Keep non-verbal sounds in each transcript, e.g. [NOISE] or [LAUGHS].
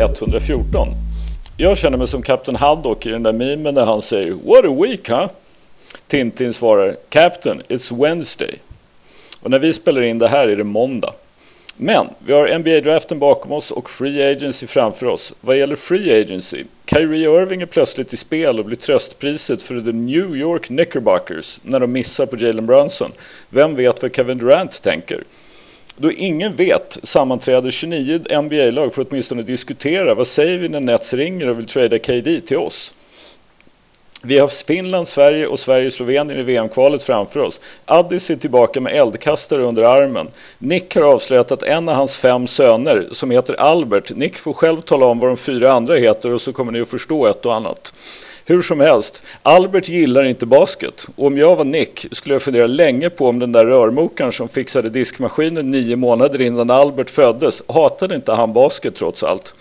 Avsnitt 114. Jag känner mig som Kapten Haddock i den där memen när han säger What a week huh? Tintin svarar Captain, it's Wednesday. Och när vi spelar in det här är det måndag. Men vi har NBA-draften bakom oss och Free Agency framför oss. Vad gäller Free Agency, Kyrie Irving är plötsligt i spel och blir tröstpriset för the New York Knickerbockers när de missar på Jalen Brunson. Vem vet vad Kevin Durant tänker? Då ingen vet sammanträder 29 NBA-lag för att åtminstone diskutera vad säger vi när Nets ringer och vill trada KD till oss. Vi har Finland, Sverige och Sverige-Slovenien i VM-kvalet framför oss. Addis är tillbaka med eldkastare under armen. Nick har avslöjat att en av hans fem söner, som heter Albert, Nick får själv tala om vad de fyra andra heter och så kommer ni att förstå ett och annat. Hur som helst, Albert gillar inte basket. Och om jag var Nick skulle jag fundera länge på om den där rörmokaren som fixade diskmaskinen nio månader innan Albert föddes, hatade inte han basket trots allt?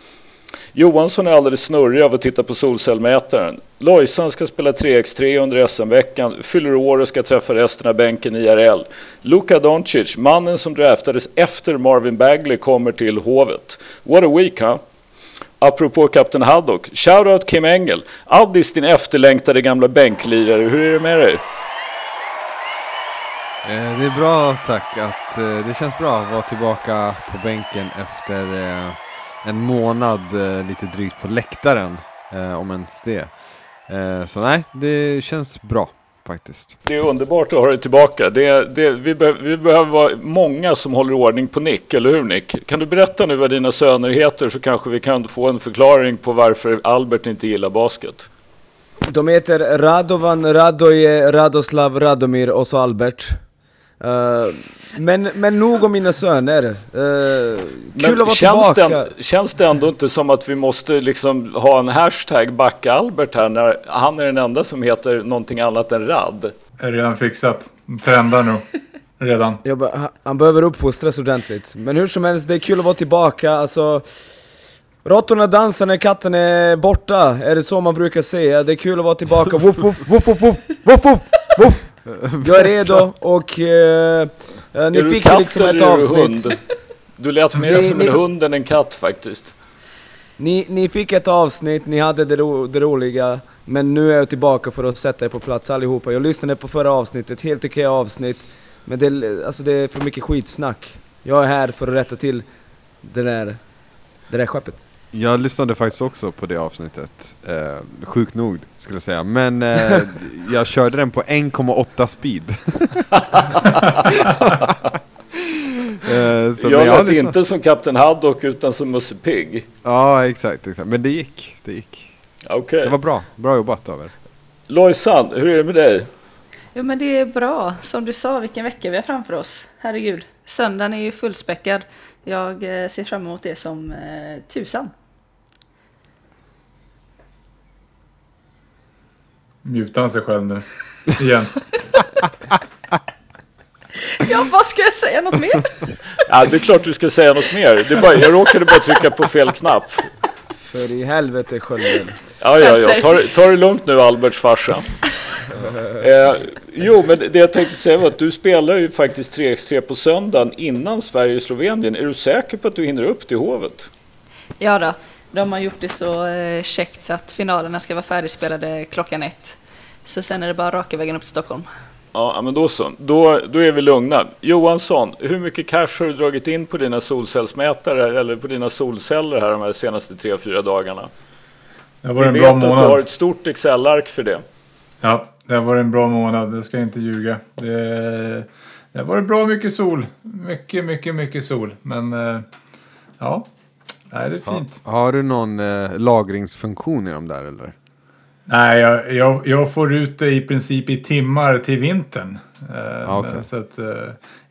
Johansson är alldeles snurrig av att titta på solcellmätaren. Lojsan ska spela 3x3 under SM-veckan, fyller år och ska träffa resten av bänken i IRL. Luka Doncic, mannen som draftades efter Marvin Bagley, kommer till Hovet. What a week, huh? Apropå Kapten Haddock, shoutout Kim Engel. Addis, din efterlängtade gamla bänklirare, hur är det med dig? Eh, det är bra tack, att, eh, det känns bra att vara tillbaka på bänken efter eh, en månad lite drygt på läktaren, om ens det. Så nej, det känns bra faktiskt. Det är underbart att ha dig tillbaka. Det, det, vi, be, vi, behöver vara många som håller ordning på Nick, eller hur Nick? Kan du berätta nu vad dina söner heter så kanske vi kan få en förklaring på varför Albert inte gillar basket? De heter Radovan, Radoje, Radoslav, Radomir och så Albert. Uh, men, men nog om mina söner. Uh, kul att vara känns tillbaka. Det, känns det ändå inte som att vi måste liksom ha en hashtag backa Albert här när han är den enda som heter någonting annat än Rad? Är redan fixat. Trendar nog. Redan. Bara, han behöver uppfostras ordentligt. Men hur som helst, det är kul att vara tillbaka. Alltså, Råttorna dansar när katten är borta, är det så man brukar säga? Det är kul att vara tillbaka. Woof, woof, woof, woof, woof, woof, woof, woof. Jag är redo och uh, ni är fick liksom ett avsnitt. Hund? Du lät mer [LAUGHS] som en hund än en katt faktiskt. Ni, ni fick ett avsnitt, ni hade det, ro, det roliga, men nu är jag tillbaka för att sätta er på plats allihopa. Jag lyssnade på förra avsnittet, helt okej avsnitt, men det, alltså det är för mycket skitsnack. Jag är här för att rätta till det där, det där skeppet. Jag lyssnade faktiskt också på det avsnittet, eh, sjukt nog skulle jag säga, men eh, [LAUGHS] jag körde den på 1,8 speed. [LAUGHS] eh, jag lät liksom... inte som Kapten Haddock utan som Musse Pigg. Ja, exakt, exakt, men det gick, det gick. Okay. Det var bra, bra jobbat av er. Lojsan, hur är det med dig? Jo men det är bra, som du sa, vilken vecka vi har framför oss. Herregud, söndagen är ju fullspäckad. Jag eh, ser fram emot det som eh, tusan. Mutar han sig själv nu? Igen. ja, vad ska jag säga något mer? ja, det är klart du ska säga något mer. Det bara, jag råkade bara trycka på fel knapp. För i helvete skölden. Ja, ja, ja. Ta, ta det lugnt nu Alberts farsa. [LAUGHS] eh, jo, men det jag tänkte säga var att du spelar ju faktiskt 3x3 på söndagen innan Sverige-Slovenien. Är du säker på att du hinner upp till Hovet? Ja då. De har gjort det så eh, käckt så att finalerna ska vara färdigspelade klockan ett. Så sen är det bara raka vägen upp till Stockholm. Ja, men då så. Då, då är vi lugna. Johansson, hur mycket cash har du dragit in på dina solcellsmätare eller på dina solceller här de här senaste tre, fyra dagarna? Det var en bra månad. att du har ett stort Excel-ark för det. Ja, det har varit en bra månad. Det ska jag inte ljuga. Det, det har varit bra mycket sol. Mycket, mycket, mycket sol. Men eh, ja, det är fint. Ha, har du någon eh, lagringsfunktion i dem där eller? Nej, jag, jag, jag, får ut det i princip i timmar till vintern. Eh, ah, okay. Så att, eh,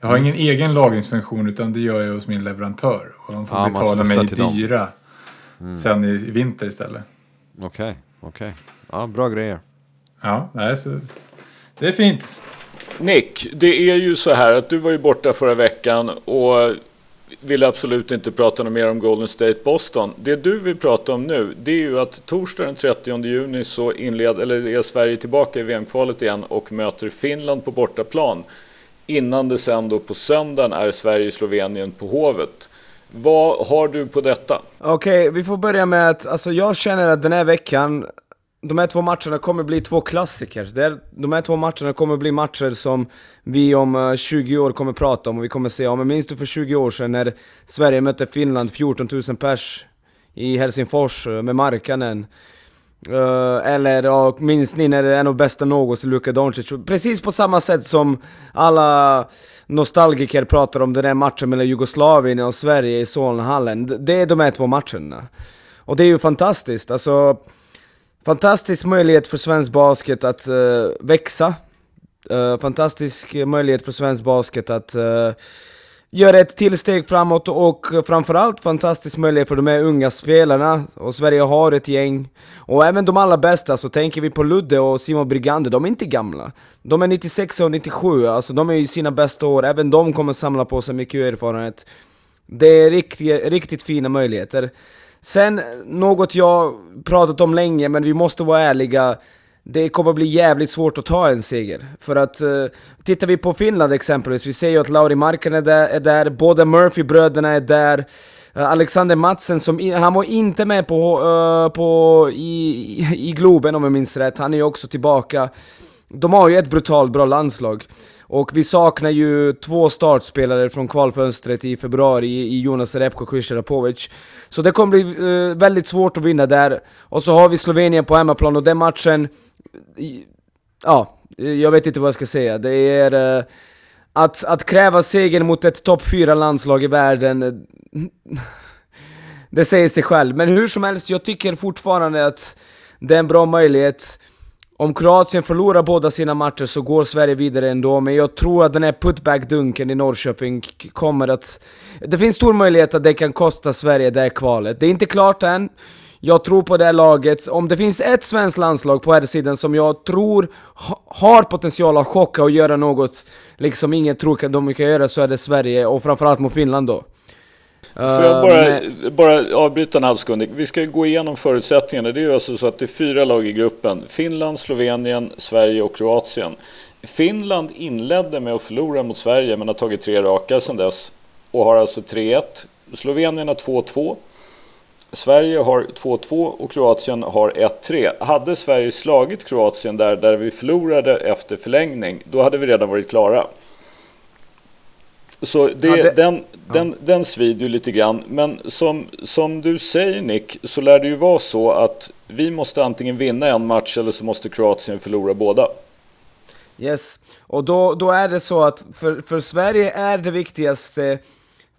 jag har mm. ingen egen lagringsfunktion utan det gör jag hos min leverantör. Och de får ah, betala mig dyra mm. sen i, i vinter istället. Okej, okay, okej. Okay. Ja, bra grejer. Ja, nej, så det är fint. Nick, det är ju så här att du var ju borta förra veckan och vill absolut inte prata något mer om Golden State Boston. Det du vill prata om nu, det är ju att torsdag den 30 juni så inled, eller är Sverige tillbaka i VM-kvalet igen och möter Finland på bortaplan. Innan det sen då på söndagen är Sverige-Slovenien på Hovet. Vad har du på detta? Okej, okay, vi får börja med att, alltså jag känner att den här veckan, de här två matcherna kommer bli två klassiker. De här två matcherna kommer bli matcher som vi om eh, 20 år kommer prata om och vi kommer säga, ja men minns du för 20 år sedan när Sverige mötte Finland, 14 000 pers i Helsingfors eh, med Markkanen? Uh, eller ja, minns ni när det är en av bästa någonsin, Luka Doncic? Precis på samma sätt som alla nostalgiker pratar om den där matchen mellan Jugoslavien och Sverige i Solnahallen. Det är de här två matcherna. Och det är ju fantastiskt, alltså... Fantastisk möjlighet för svensk basket att uh, växa. Uh, fantastisk möjlighet för svensk basket att eh, göra ett tillsteg framåt och framförallt fantastisk möjlighet för de här unga spelarna. Och Sverige har ett gäng. Och även de allra bästa, så tänker vi på Ludde och Simon Brigande, de är inte gamla. De är 96 och 97, alltså de är i sina bästa år, även de kommer samla på sig mycket erfarenhet. Det är riktigt, riktigt fina möjligheter. Sen, något jag pratat om länge, men vi måste vara ärliga det kommer bli jävligt svårt att ta en seger. För att, eh, tittar vi på Finland exempelvis, vi ser ju att Lauri Markkanen är där, är där båda Murphy-bröderna är där, eh, Alexander Matsen, som han var inte med på, uh, på i, i Globen om jag minns rätt, han är ju också tillbaka. De har ju ett brutalt bra landslag. Och vi saknar ju två startspelare från kvalfönstret i februari i Jonas Repko och Christian Så det kommer bli eh, väldigt svårt att vinna där. Och så har vi Slovenien på hemmaplan och den matchen ja, jag vet inte vad jag ska säga. Det är... Eh, att, att kräva seger mot ett topp 4 landslag i världen... [LAUGHS] det säger sig själv. Men hur som helst, jag tycker fortfarande att det är en bra möjlighet. Om Kroatien förlorar båda sina matcher så går Sverige vidare ändå, men jag tror att den här putback-dunken i Norrköping kommer att... Det finns stor möjlighet att det kan kosta Sverige det här kvalet. Det är inte klart än. Jag tror på det här laget. Om det finns ett svenskt landslag på här sidan som jag tror har potential att chocka och göra något liksom ingen tror att de kan göra så är det Sverige och framförallt mot Finland då. Får jag bara, uh, bara avbryta en halv sekund? Vi ska gå igenom förutsättningarna. Det är ju alltså så att det är fyra lag i gruppen. Finland, Slovenien, Sverige och Kroatien. Finland inledde med att förlora mot Sverige men har tagit tre raka sedan dess och har alltså 3-1. Slovenien har 2-2. Sverige har 2-2 och Kroatien har 1-3. Hade Sverige slagit Kroatien där, där vi förlorade efter förlängning, då hade vi redan varit klara. Så det, ja, det, den, ja. den, den svider ju lite grann. Men som, som du säger Nick, så lär det ju vara så att vi måste antingen vinna en match eller så måste Kroatien förlora båda. Yes, och då, då är det så att för, för Sverige är det viktigaste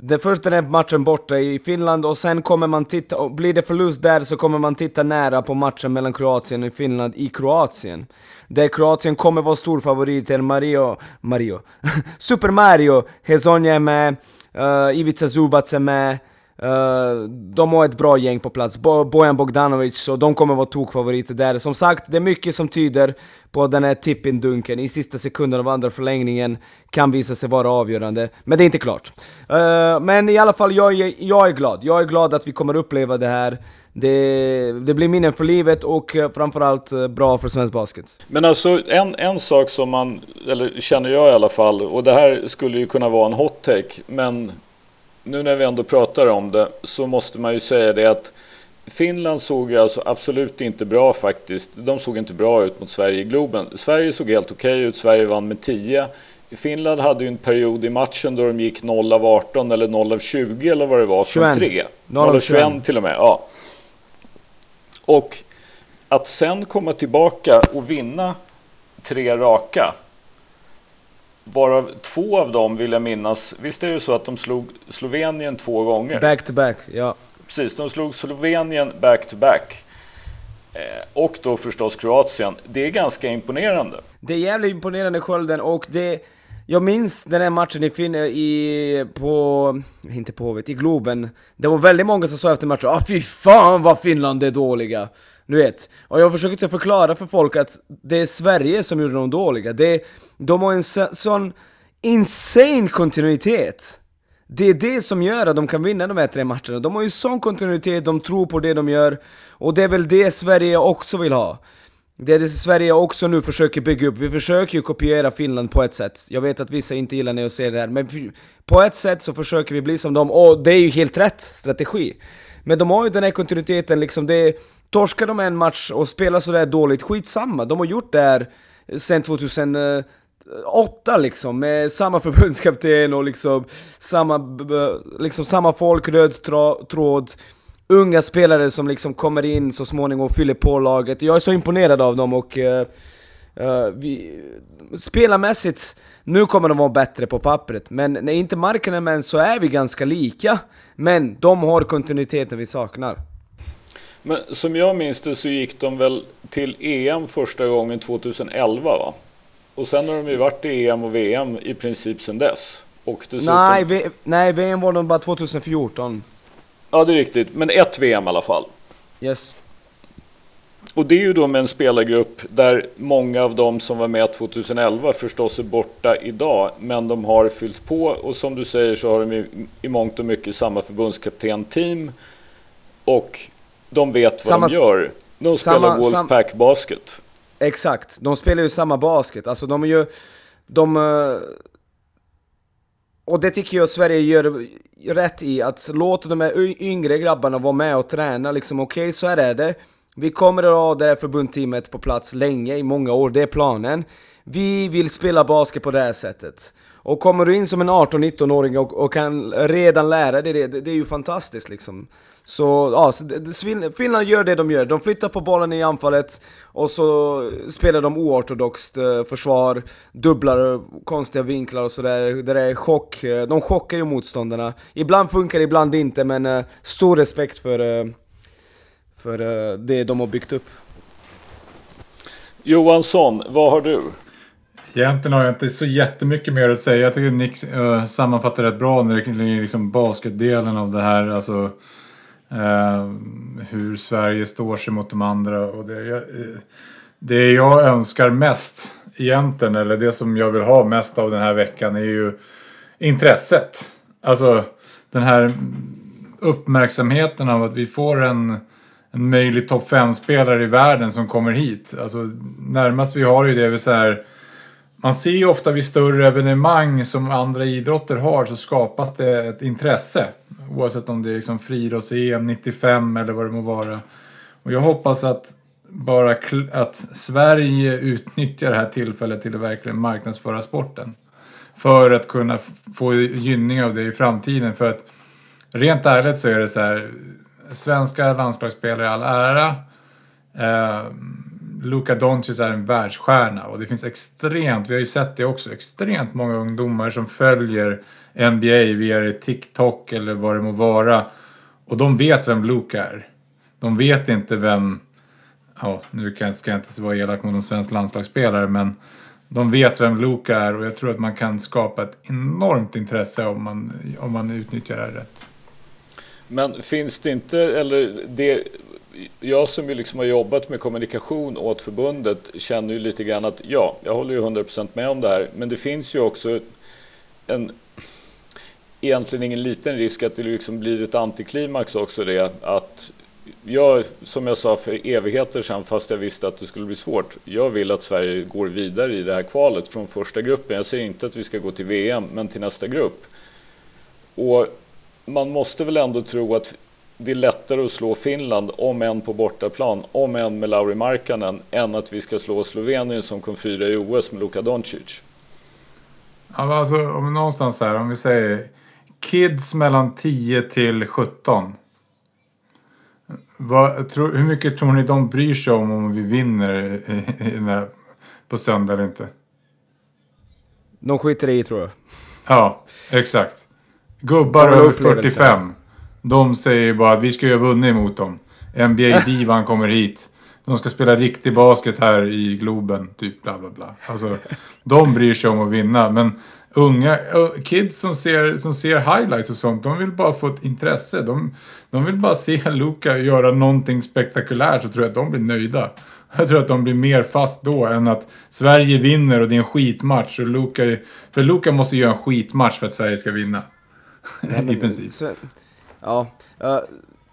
det första är matchen borta i Finland och sen kommer man titta, och blir det förlust där så kommer man titta nära på matchen mellan Kroatien och Finland i Kroatien. Där Kroatien kommer vara stor Mario, Mario, [LAUGHS] Super Mario, Hezonja är med, uh, Ivica Zubac är med, Eh, de har ett bra gäng på plats, Bo Bojan Bogdanovic, och de kommer vara tokfavoriter där. Som sagt, det är mycket som tyder på att den här tippindunken i sista sekunden av andra förlängningen kan visa sig vara avgörande. Men det är inte klart. Uh, men i alla fall, jag, är, jag är glad. Jag är glad att vi kommer uppleva det här. Det, det blir minnen för livet och eh, framförallt bra för svensk basket. Men alltså en, en sak som man, eller känner jag i alla fall, och det här skulle ju kunna vara en hot take, men nu när vi ändå pratar om det så måste man ju säga det att Finland såg alltså absolut inte bra faktiskt. De såg inte bra ut mot Sverige i Globen. Sverige såg helt okej okay ut. Sverige vann med 10. Finland hade ju en period i matchen då de gick 0 av 18 eller 0 av 20 eller vad det var från 3. 0 av 21 till och med. Ja. Och att sen komma tillbaka och vinna tre raka Varav två av dem vill jag minnas, visst är det så att de slog Slovenien två gånger? Back to back, ja. Precis, de slog Slovenien back to back. Eh, och då förstås Kroatien. Det är ganska imponerande. Det är jävligt imponerande skölden och det... Jag minns den här matchen i Finn i... på... inte på Hovet, i Globen. Det var väldigt många som sa efter matchen ah fy fan vad Finland är dåliga. Du vet, och jag försökte typ förklara för folk att det är Sverige som gjorde dem dåliga. Det, de har en sån insane kontinuitet. Det är det som gör att de kan vinna de här tre matcherna. De har ju sån kontinuitet, de tror på det de gör. Och det är väl det Sverige också vill ha. det är det Sverige också nu försöker bygga upp. Vi försöker ju kopiera Finland på ett sätt. Jag vet att vissa inte gillar när jag säger det här, men på ett sätt så försöker vi bli som dem, och det är ju helt rätt strategi. Men de har ju den här kontinuiteten liksom, det torskar de en match och spelar sådär dåligt, skitsamma. De har gjort det här sen 2008 liksom, med samma förbundskapten och liksom samma, liksom samma folk, röd tråd unga spelare som liksom kommer in så småningom och fyller på laget. Jag är så imponerad av dem och uh, uh, vi, spelarmässigt, nu kommer de vara bättre på pappret, men när inte marken är med så är vi ganska lika. Men de har kontinuiteten vi saknar. Men som jag minns det så gick de väl till EM första gången 2011 va? Och sen har de ju varit i EM och VM i princip sedan dess. Och dessutom... nej, nej, VM var de bara 2014. Ja, det är riktigt. Men ett VM i alla fall. Yes. Och det är ju då med en spelargrupp där många av dem som var med 2011 förstås är borta idag, men de har fyllt på och som du säger så har de i, i mångt och mycket samma förbundskapten-team och de vet vad samma, de gör. De spelar Wolfpack-basket. Exakt, de spelar ju samma basket. Alltså de är ju... De, eh, och det tycker jag Sverige gör rätt i, att låta de här yngre grabbarna vara med och träna liksom. Okej, okay, så här är det. Vi kommer att ha det här förbundsteamet på plats länge, i många år, det är planen. Vi vill spela basket på det här sättet. Och kommer du in som en 18-19-åring och, och, kan redan lära dig det, det, det är ju fantastiskt liksom. Så ja, så Finland gör det de gör. De flyttar på bollen i anfallet och så spelar de oortodoxt eh, försvar, dubblar konstiga vinklar och sådär. Det är chock. Eh, de chockar ju motståndarna. Ibland funkar det, ibland inte, men uh, stor respekt för, för det de har byggt upp. Johansson, vad har du? Egentligen har jag inte så jättemycket mer att säga. Jag tycker Nick uh, sammanfattar rätt bra när det gäller liksom basketdelen av det här. Alltså, Eh, hur Sverige står sig mot de andra. Och det, jag, det jag önskar mest egentligen, eller det som jag vill ha mest av den här veckan är ju intresset. Alltså den här uppmärksamheten av att vi får en, en möjlig topp 5-spelare i världen som kommer hit. Alltså närmast vi har ju det, så här man ser ju ofta vid större evenemang som andra idrotter har så skapas det ett intresse. Oavsett om det är liksom friidrotts-EM 95 eller vad det må vara. Och jag hoppas att bara att Sverige utnyttjar det här tillfället till att verkligen marknadsföra sporten. För att kunna få gynning av det i framtiden. För att rent ärligt så är det så här. Svenska landslagsspelare i all ära. Eh, Luka Doncic är en världsstjärna och det finns extremt, vi har ju sett det också, extremt många ungdomar som följer NBA via TikTok eller vad det må vara. Och de vet vem Luka är. De vet inte vem, ja nu ska jag inte vara elak mot en svensk landslagsspelare men de vet vem Luka är och jag tror att man kan skapa ett enormt intresse om man, om man utnyttjar det här rätt. Men finns det inte, eller det, jag som ju liksom har jobbat med kommunikation åt förbundet känner ju lite grann att ja, jag håller ju 100% med om det här, men det finns ju också en egentligen ingen liten risk att det liksom blir ett antiklimax också det att jag, som jag sa för evigheter sedan, fast jag visste att det skulle bli svårt. Jag vill att Sverige går vidare i det här kvalet från första gruppen. Jag säger inte att vi ska gå till VM, men till nästa grupp. Och man måste väl ändå tro att det är lättare att slå Finland, om än på bortaplan, om än med Lauri Markkanen, än att vi ska slå Slovenien som kom fyra i OS med Luka Doncic. Ja, alltså, om någonstans här, om vi säger kids mellan 10 till 17. Vad, tro, hur mycket tror ni de bryr sig om om vi vinner i, i, på söndag eller inte? De skiter i tror jag. Ja, exakt. Gubbar över 45. De säger bara att vi ska ju ha vunnit mot dem. NBA-divan kommer hit. De ska spela riktig basket här i Globen, typ bla bla bla. Alltså, de bryr sig om att vinna. Men unga kids som ser, som ser highlights och sånt, de vill bara få ett intresse. De, de vill bara se Luka göra någonting spektakulärt så tror jag att de blir nöjda. Jag tror att de blir mer fast då än att Sverige vinner och det är en skitmatch. Och Luka, för Luka måste göra en skitmatch för att Sverige ska vinna. [LAUGHS] I princip. Ja, uh,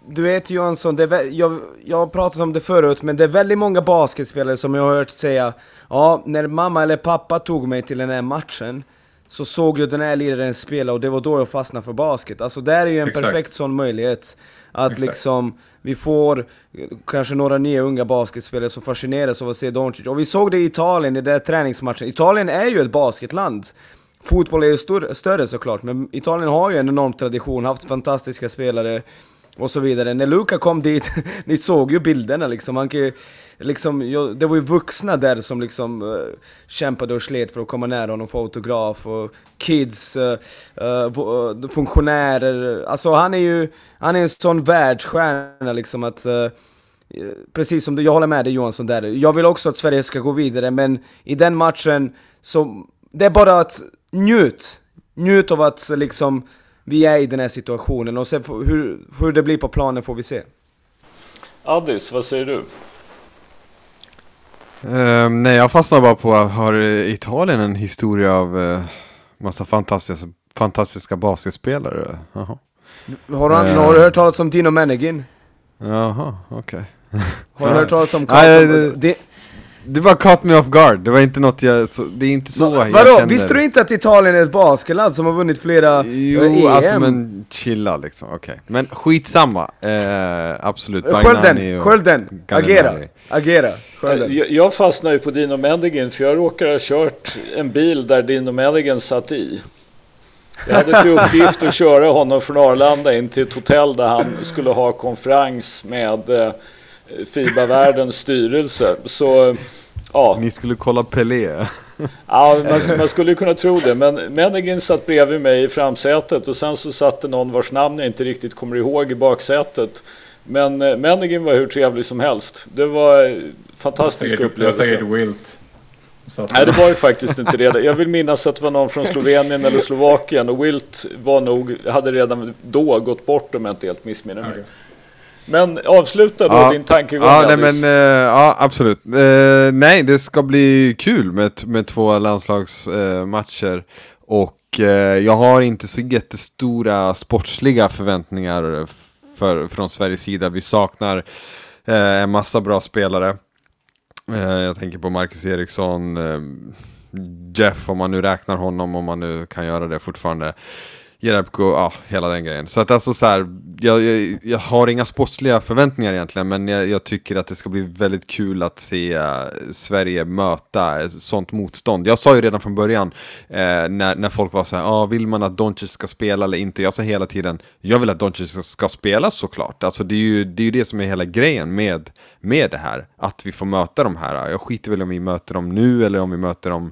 du vet Johansson, det är, jag, jag har pratat om det förut, men det är väldigt många basketspelare som jag har hört säga Ja, när mamma eller pappa tog mig till den här matchen så såg jag den här liraren spela och det var då jag fastnade för basket. Alltså det är ju en Exakt. perfekt sån möjlighet. Att Exakt. liksom, vi får kanske några nya unga basketspelare som fascineras av att se Doncic. Och vi såg det i Italien i den där träningsmatchen. Italien är ju ett basketland. Fotboll är ju stor, större såklart, men Italien har ju en enorm tradition, haft fantastiska spelare och så vidare. När Luka kom dit, [LAUGHS] ni såg ju bilderna liksom, han kan liksom, det var ju vuxna där som liksom uh, kämpade och slet för att komma nära honom, få autograf och kids, uh, uh, funktionärer, alltså han är ju, han är en sån världsstjärna liksom att Precis som du, jag håller med dig Johansson där. Jag vill också att Sverige ska gå vidare, men i den matchen så... Det är bara att njut! Njut av att liksom vi är i den här situationen och sen hur, hur det blir på planen får vi se. Addis, vad säger du? Uh, nej, jag fastnar bara på, har Italien en historia av uh, massa fantastiska, fantastiska basketspelare? Jaha. Har, han, uh, har du hört talas om Dino Menegin? Jaha, okej. Okay. har du hört talas om Carlton? Det var caught me off guard, det var inte något jag, så, det är inte så Va, jag Vadå, känner. visste du inte att Italien är ett basketland som har vunnit flera jo, EM? Jo, alltså men chilla liksom, okej. Okay. Men skitsamma, eh, absolut. Skölden, Skölden, agera, agera. Skölden. Jag, jag fastnar ju på Dino Mendigen för jag råkar ha kört en bil där Dino Mendigen satt i. Jag hade till uppgift att köra honom från Arlanda in till ett hotell där han skulle ha konferens med eh, Fiba-världens styrelse. Så, ja. Ni skulle kolla Pelé? Ja, man, man skulle kunna tro det. Men Menegin satt bredvid mig i framsätet och sen så satt det någon vars namn jag inte riktigt kommer ihåg i baksätet. Men eh, Menegin var hur trevlig som helst. Det var en fantastisk upplevelse. Det var säkert Wilt. Nej, det var ju faktiskt inte det. Jag vill minnas att det var någon från Slovenien eller Slovakien och Wilt var nog, hade redan då gått bort om jag inte helt missminner mig. Okay. Men avsluta då ja, din tankegång Ja, nej, men, uh, ja absolut. Uh, nej, det ska bli kul med, med två landslagsmatcher. Uh, och jag har inte så jättestora sportsliga förväntningar för, från Sveriges sida. Vi saknar en massa bra spelare. jag tänker på Marcus Eriksson, Jeff om man nu räknar honom, om man nu kan göra det fortfarande. Jerebko, ja, hela den grejen. Så att alltså så här, jag, jag, jag har inga sportsliga förväntningar egentligen, men jag, jag, tycker att det ska bli väldigt kul att se eh, Sverige möta sånt motstånd. Jag sa ju redan från början, eh, när, när folk var så här, ah, vill man att Doncic ska spela eller inte? Jag sa hela tiden, jag vill att Doncic ska, ska spela såklart. Alltså det är ju det, är ju det som är hela grejen med, med det här, att vi får möta de här. Jag skiter väl om vi möter dem nu eller om vi möter dem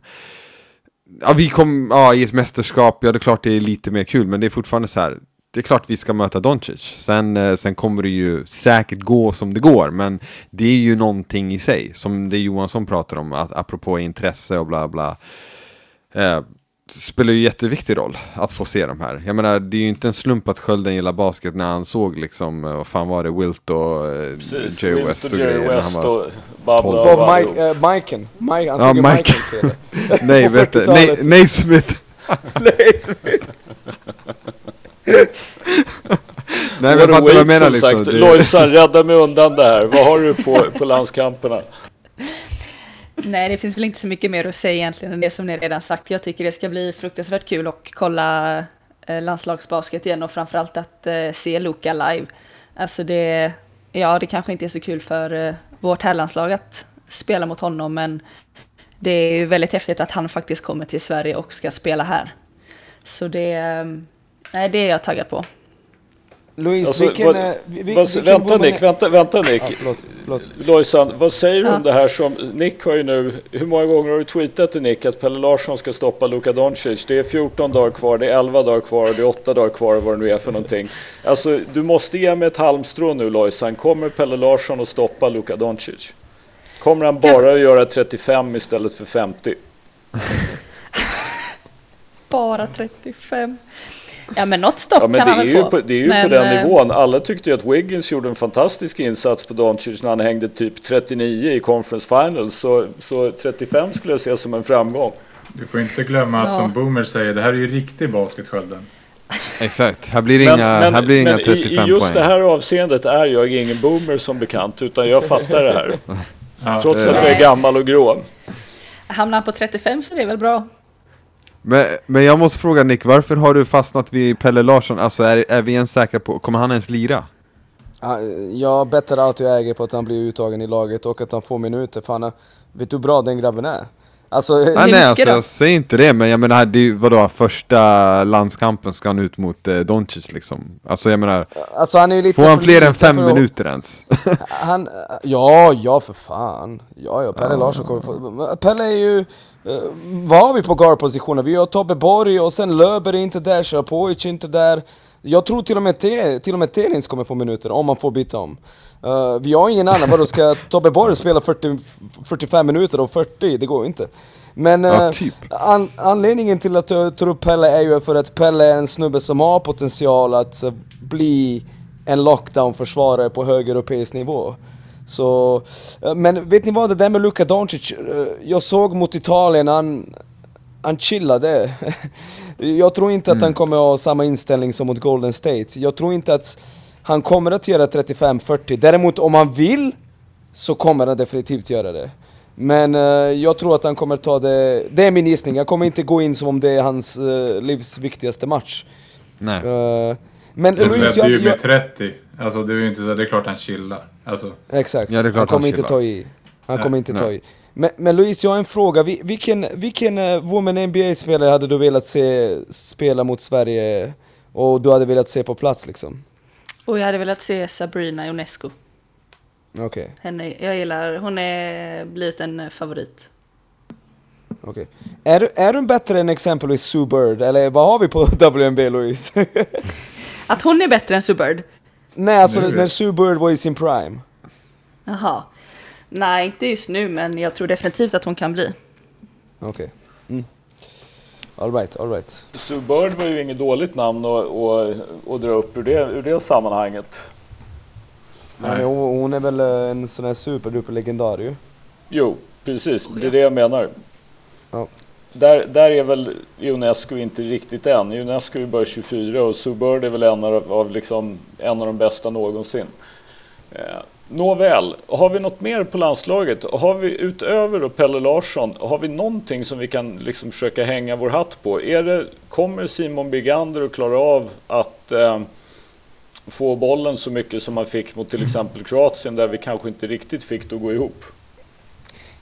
Ja, vi kom, ja, i ett mästerskap, ja det är klart det är lite mer kul, men det är fortfarande så här. Det är klart vi ska möta Doncic. Sen, eh, sen kommer det ju säkert gå som det går, men det är ju någonting i sig, som det Johansson pratar om, att, apropå intresse och bla bla. Eh, spelar ju jätteviktig roll att få se de här. Jag menar, det är ju inte en slump att Skölden gillar basket när han såg liksom, eh, vad fan var det, Wilt och eh, Precis, Jerry Wilt West och, och grejer. West när han var och Bob Mike, uh, Miken. Mike, han såg ja, Mike. spela. [LAUGHS] [LAUGHS] Nej, vet du. Nej, nej Smith. [LAUGHS] nej Smith. Nej men jag fattar vad jag menar liksom. Sagt. Lojsan, rädda mig undan det här. Vad har du på, på landskamperna? Nej, det finns väl inte så mycket mer att säga egentligen än det som ni redan sagt. Jag tycker det ska bli fruktansvärt kul att kolla eh, landslagsbasket igen och framförallt att eh, se Luka live. Alltså det, ja, det kanske inte är så kul för eh, vårt herrlandslag att spela mot honom, men det är ju väldigt häftigt att han faktiskt kommer till Sverige och ska spela här. Så det, nej, det är jag taggad på. Louise, alltså, vilken, vad, eh, vi, vad, vilken vänta Nick, vänta, vänta Nick. Ja. Lojsan, vad säger du ja. om det här som Nick har ju nu, hur många gånger har du tweetat till Nick att Pelle Larsson ska stoppa Luka Doncic? Det är 14 dagar kvar, det är 11 dagar kvar och det är 8 dagar kvar vad det nu är för någonting. Alltså, du måste ge mig ett halmstrå nu Lojsan. Kommer Pelle Larsson att stoppa Luka Doncic? Kommer han bara att göra 35 istället för 50? [LAUGHS] bara 35? Ja men något stopp ja, men kan han väl få. På, det är ju men, på den eh, nivån. Alla tyckte ju att Wiggins gjorde en fantastisk insats på Doncic när han hängde typ 39 i Conference Finals. Så, så 35 skulle jag se som en framgång. Du får inte glömma att ja. som Boomer säger, det här är ju riktig basket Skölden. Exakt, här blir det inga, men, här blir inga 35 poäng. i just det här avseendet är jag ingen boomer som bekant, utan jag fattar det här. ja, Trots det. att jag är gammal och grå. Hamnar han på 35 så är det väl bra. Men, men jag måste fråga Nick, varför har du fastnat vid Pelle Larsson? Alltså är, är vi ens säkra på, kommer han ens lira? Jag bettar allt jag äger på att han blir uttagen i laget och att han får minuter, för han, vet du hur bra den grabben är? Alltså, nej, nej alltså, jag säger inte det, men jag menar, det är, vadå, första landskampen ska han ut mot eh, Doncic liksom. Alltså jag menar, alltså, han är får han fler än fem minuter ens? han, ja, ja för fan. Ja, ja, Pelle ja. Larsson kommer få... Pelle är ju... Uh, vad har vi på guardpositionen? Vi har Tobbe Borg och sen Löber är inte där, Shapovic är inte där. Jag tror till och med, till och med Terins kommer få minuter om man får byta om. Uh, vi har ingen annan, vadå ska [LAUGHS] Tobbe Borg spela 40, 45 minuter och 40? Det går inte. Men uh, ja, typ. an, anledningen till att jag tar upp Pelle är ju för att Pelle är en snubbe som har potential att bli en lockdown-försvarare på hög europeisk nivå. Så, men vet ni vad, det där med Luka Doncic, jag såg mot Italien, han, han chillade. [LAUGHS] jag tror inte mm. att han kommer ha samma inställning som mot Golden State. Jag tror inte att han kommer att göra 35-40. Däremot om han vill, så kommer han definitivt göra det. Men uh, jag tror att han kommer ta det, det är min gissning, jag kommer inte gå in som om det är hans uh, livs viktigaste match. Nej. Uh, men det Luis, jag... ju med 30, alltså det är ju inte så, det är klart han chillar. Alltså. Exakt, ja, han kommer han inte ta i. Han Nej. kommer inte Nej. ta i. Men, men Louise, jag har en fråga. Vilken, vilken uh, Women NBA-spelare hade du velat se spela mot Sverige och du hade velat se på plats liksom? Och jag hade velat se Sabrina Ionescu. Okej. Okay. jag gillar, hon är blivit en favorit. Okej. Okay. Är, är hon bättre än exempelvis Sue Bird? Eller vad har vi på [LAUGHS] WNB Louise? Att hon är bättre än Sue Bird? Nej, alltså när Sue Bird var i sin prime. Jaha. Nej, inte just nu, men jag tror definitivt att hon kan bli. Okej. Okay. Mm. Alright, alright. Sue Bird var ju inget dåligt namn att, dra upp ur det, ur det sammanhanget. Nej, hon är väl en sån här superduper legendar ju. Jo, precis. Det är det jag menar. Ja. Där, där är väl Unesco inte riktigt än. Unesco är bara 24 och Sue Bird är väl en av, av, liksom, en av de bästa någonsin. Eh, Nåväl, har vi något mer på landslaget? Har vi utöver då Pelle Larsson, har vi någonting som vi kan liksom försöka hänga vår hatt på? Är det, kommer Simon Bigander att klara av att eh, få bollen så mycket som han fick mot till exempel Kroatien där vi kanske inte riktigt fick det att gå ihop?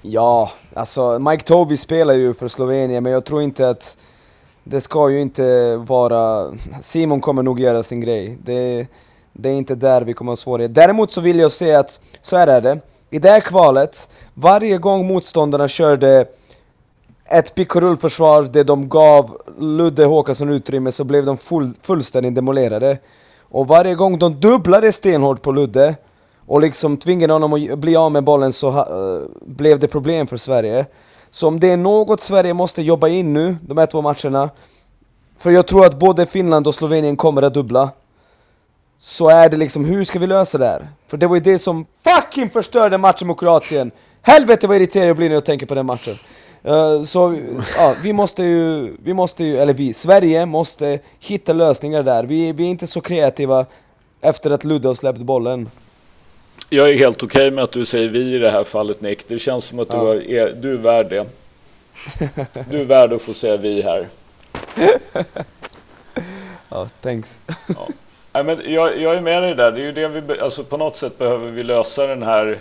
Ja, alltså Mike Toby spelar ju för Slovenien men jag tror inte att det ska ju inte vara... Simon kommer nog göra sin grej. Det det är inte där vi kommer ha svårigheter. Däremot så vill jag se att, så här är det. I det här kvalet, varje gång motståndarna körde ett pick och rullförsvar där de gav Ludde Håkansson utrymme så blev de full, fullständigt demolerade. Och varje gång de dubblade stenhårt på Ludde och liksom tvingade honom att bli av med bollen så uh, blev det problem för Sverige. Så om det är något Sverige måste jobba in nu, de här två matcherna, för jag tror att både Finland och Slovenien kommer att dubbla så är det liksom, hur ska vi lösa det här? För det var ju det som fucking förstörde matchen mot Kroatien! Helvete vad irriterad jag blir när jag tänker på den matchen. Uh, så ja, vi måste ju, vi måste ju, eller vi, Sverige måste hitta lösningar där. Vi, vi är inte så kreativa efter att Ludde har släppt bollen. Jag är helt okej okay med att du säger vi i det här fallet Nick. Det känns som att ja. du, är, du är värd det. Du är värd att få säga vi här. [LAUGHS] ja, thanks. Ja. Nej, men jag, jag är med dig där. Det är ju det vi, alltså på något sätt behöver vi lösa den här...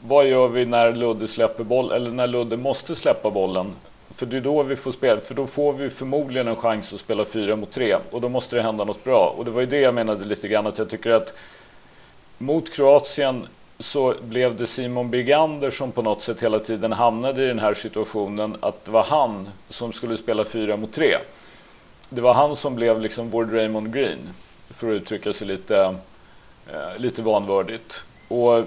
Vad gör vi när Ludde släpper boll eller när Ludde måste släppa bollen? För det är då vi får spela, för då får vi förmodligen en chans att spela fyra mot tre och då måste det hända något bra. Och det var ju det jag menade lite grann att jag tycker att mot Kroatien så blev det Simon Bigander som på något sätt hela tiden hamnade i den här situationen att det var han som skulle spela fyra mot tre det var han som blev liksom vår Raymond Green, för att uttrycka sig lite, eh, lite vanvördigt. Och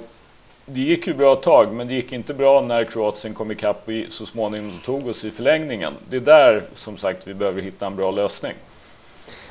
det gick ju bra ett tag, men det gick inte bra när Kroatien kom ikapp och så småningom tog oss i förlängningen. Det är där, som sagt, vi behöver hitta en bra lösning.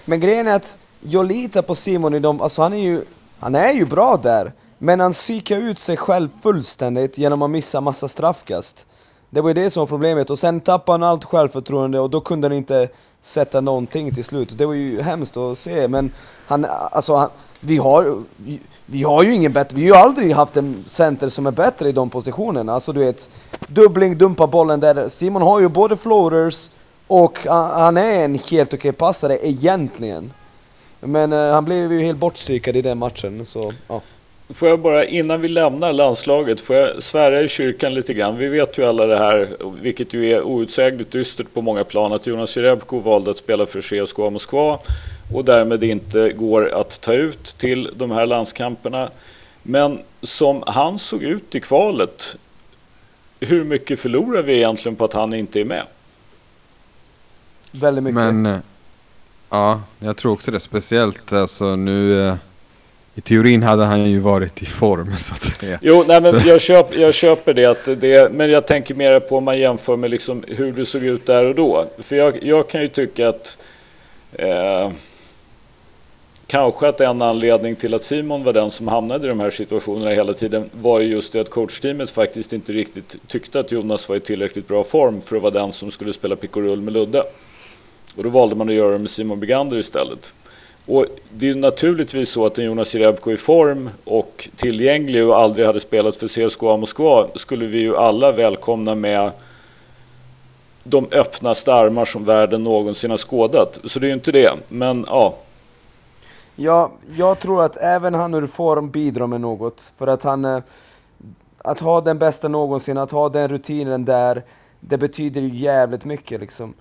Men grejen är att jag litar på Simon i dem, alltså han är ju, han är ju bra där, men han psykar ut sig själv fullständigt genom att missa massa straffkast. Det var ju det som var problemet, och sen tappade han allt självförtroende och då kunde han inte sätta någonting till slut. Det var ju hemskt att se, men han, alltså han, vi har, vi, vi har ju ingen bättre, vi har ju aldrig haft en center som är bättre i de positionerna. Alltså du vet, dubbling, dumpa bollen där. Simon har ju både floaters och han är en helt okej passare egentligen. Men uh, han blev ju helt bortstrykad i den matchen, så ja. Får jag bara, innan vi lämnar landslaget, får jag svära i kyrkan lite grann. Vi vet ju alla det här, vilket ju är outsägligt dystert på många plan, att Jonas Jerebko valde att spela för CSKA Moskva och därmed inte går att ta ut till de här landskamperna. Men som han såg ut i kvalet, hur mycket förlorar vi egentligen på att han inte är med? Väldigt mycket. Men, eh, ja, jag tror också det. Speciellt alltså nu eh, i teorin hade han ju varit i form [LAUGHS] så att säga. Jo, nej, men jag, köp, jag köper det, att det. Men jag tänker mer på om man jämför med liksom hur det såg ut där och då. För jag, jag kan ju tycka att eh, kanske att en anledning till att Simon var den som hamnade i de här situationerna hela tiden var ju just det att coachteamet faktiskt inte riktigt tyckte att Jonas var i tillräckligt bra form för att vara den som skulle spela pick och rull med Ludde. Och då valde man att göra det med Simon Begander istället. Och det är ju naturligtvis så att en Jonas Jerebko i form och tillgänglig och aldrig hade spelat för CSKA Moskva skulle vi ju alla välkomna med de öppnaste armar som världen någonsin har skådat. Så det är ju inte det, men ja. Ja, jag tror att även han ur form bidrar med något. För att han... Eh, att ha den bästa någonsin, att ha den rutinen där, det betyder ju jävligt mycket liksom.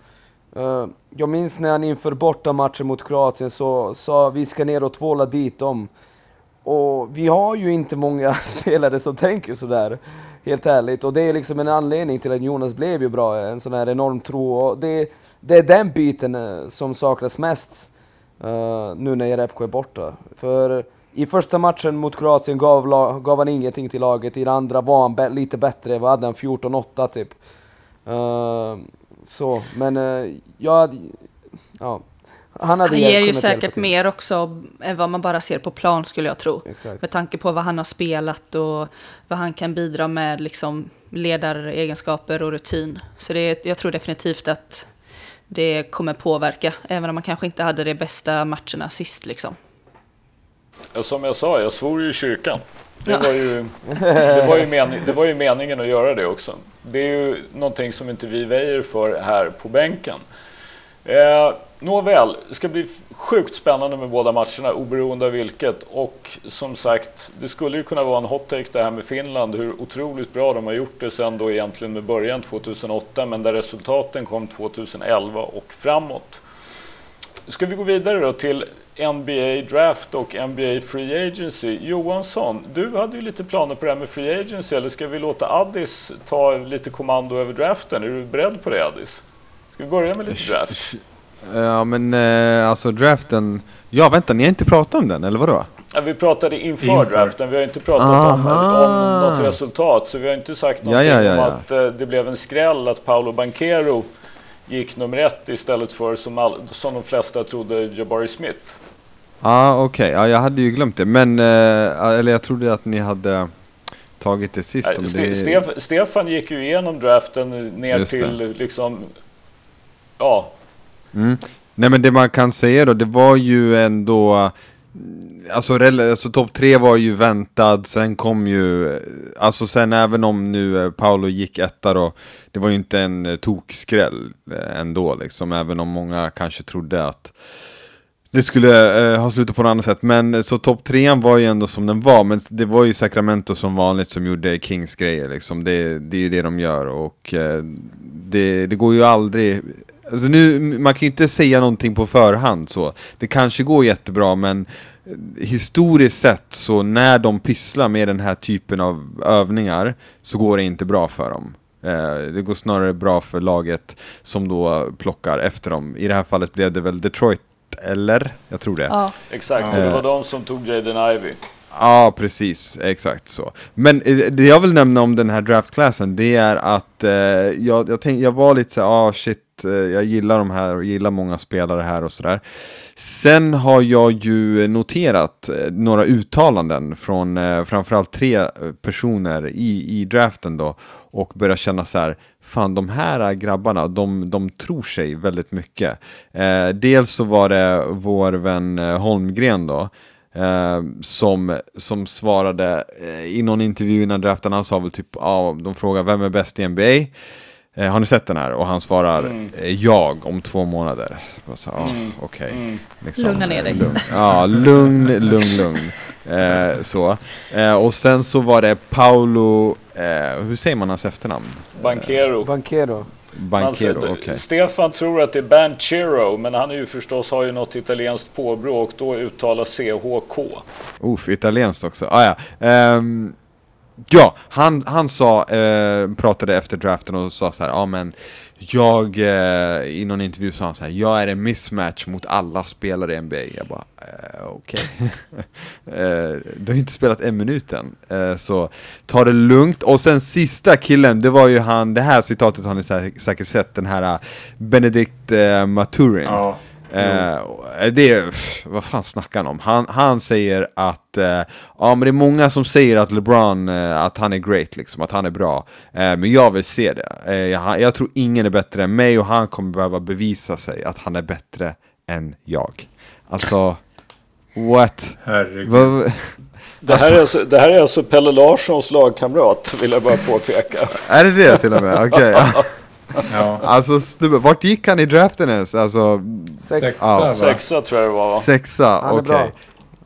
Uh, jag minns när han inför bortamatchen mot Kroatien så sa vi ska ner och tvåla dit dem. Och vi har ju inte många [LAUGHS] spelare som tänker sådär, helt ärligt. Och det är liksom en anledning till att Jonas blev ju bra, en sån här enorm tro. Och det, det är den biten eh, som saknas mest uh, nu när Jerebko är borta. För i första matchen mot Kroatien gav, gav han ingenting till laget, i den andra var han lite bättre, vad hade han? 14-8 typ. Uh, så, men uh, jag... Ja. Han, hade han ger ju säkert mer också än vad man bara ser på plan skulle jag tro. Exakt. Med tanke på vad han har spelat och vad han kan bidra med liksom ledaregenskaper och rutin. Så det, jag tror definitivt att det kommer påverka, även om man kanske inte hade de bästa matcherna sist. Liksom. Som jag sa, jag svor ju i kyrkan. Det, var ju, det, var ju mening, det var ju meningen att göra det också. Det är ju någonting som inte vi väjer för här på bänken. Eh, nåväl, det ska bli sjukt spännande med båda matcherna oberoende av vilket. Och som sagt, det skulle ju kunna vara en hot take det här med Finland, hur otroligt bra de har gjort det sen då egentligen med början 2008, men där resultaten kom 2011 och framåt. Ska vi gå vidare då till NBA Draft och NBA Free Agency. Johansson, du hade ju lite planer på det här med Free Agency, eller ska vi låta Addis ta lite kommando över draften? Är du beredd på det Addis? Ska vi börja med lite draft? Ja men eh, alltså draften, ja vänta ni har inte pratat om den eller vadå? Ja, vi pratade inför, inför, draften, vi har inte pratat om, om något resultat så vi har inte sagt någonting ja, ja, ja, om att eh, det blev en skräll att Paolo Banquero gick nummer ett istället för som, all, som de flesta trodde Jabari Smith. Ja ah, okej, okay. ja, jag hade ju glömt det men, eh, eller jag trodde att ni hade tagit det sist. Nej, Ste det... Stef Stefan gick ju igenom draften ner till liksom, ja. Mm. Nej men det man kan säga då, det var ju ändå Alltså, alltså topp tre var ju väntad, sen kom ju, alltså sen även om nu eh, Paolo gick etta då, det var ju inte en eh, tokskräll eh, ändå liksom, även om många kanske trodde att det skulle eh, ha slutat på något annat sätt, men eh, så topp trean var ju ändå som den var, men det var ju Sacramento som vanligt som gjorde Kings grejer liksom, det, det är ju det de gör och eh, det, det går ju aldrig Alltså nu, man kan ju inte säga någonting på förhand så. Det kanske går jättebra men eh, historiskt sett så när de pysslar med den här typen av övningar så går det inte bra för dem. Eh, det går snarare bra för laget som då plockar efter dem. I det här fallet blev det väl Detroit, eller? Jag tror det. Ja. Exakt, det var de som tog Jaden Ivy. Ja, precis. Exakt så. Men eh, det jag vill nämna om den här draftklassen, det är att eh, jag, jag, tänk, jag var lite så ah shit. Eh, jag gillar de här och gillar många spelare här och sådär. Sen har jag ju noterat eh, några uttalanden från eh, framförallt tre personer i, i draften då och börjat känna så här, fan de här grabbarna, de, de tror sig väldigt mycket. Eh, dels så var det vår vän eh, Holmgren då, Eh, som, som svarade eh, i någon intervju innan draften, han sa väl typ, ja, de frågar vem är bäst i NBA? Eh, har ni sett den här? Och han svarar mm. Eh, jag om två månader. Ah, mm. Okej. Okay. Mm. Liksom, Lugna ner dig. Lugn. Ja, lugn, lugn, lugn. Eh, så. Eh, och sen så var det Paolo, hur säger man hans efternamn? Banquero. Banquero. Banchero, alltså, okay. Stefan tror att det är Banchero, men han är ju förstås har ju något italienskt påbrå och då uttalas CHK. Uff, italienskt också. Ah, ja. Um, ja, han, han sa, eh, pratade efter draften och sa så här, ja men jag, eh, i någon intervju sa han så här, jag är en mismatch mot alla spelare i NBA. Jag bara, eh, okej. Okay. [LAUGHS] eh, du har ju inte spelat en minut än, eh, så ta det lugnt. Och sen sista killen, det var ju han, det här citatet har ni säkert sett, den här eh, Benedict eh, Maturin. Ja. Eh, det, vad fan snackar han om? Han, han säger att, eh, ja men det är många som säger att LeBron, eh, att han är great liksom, att han är bra. Eh, men jag vill se det. Eh, jag, jag, tror ingen är bättre än mig och han kommer behöva bevisa sig att han är bättre än jag. Alltså, what? Herregud. [LAUGHS] Det här, är alltså, det här är alltså Pelle Larssons lagkamrat, vill jag bara påpeka. är det det till och med? Okej. Okay, [LAUGHS] ja. Alltså snubbe, vart gick han i draften ens? Alltså, sexa, ja. sexa tror jag det var va? Sexa, okej. Okay.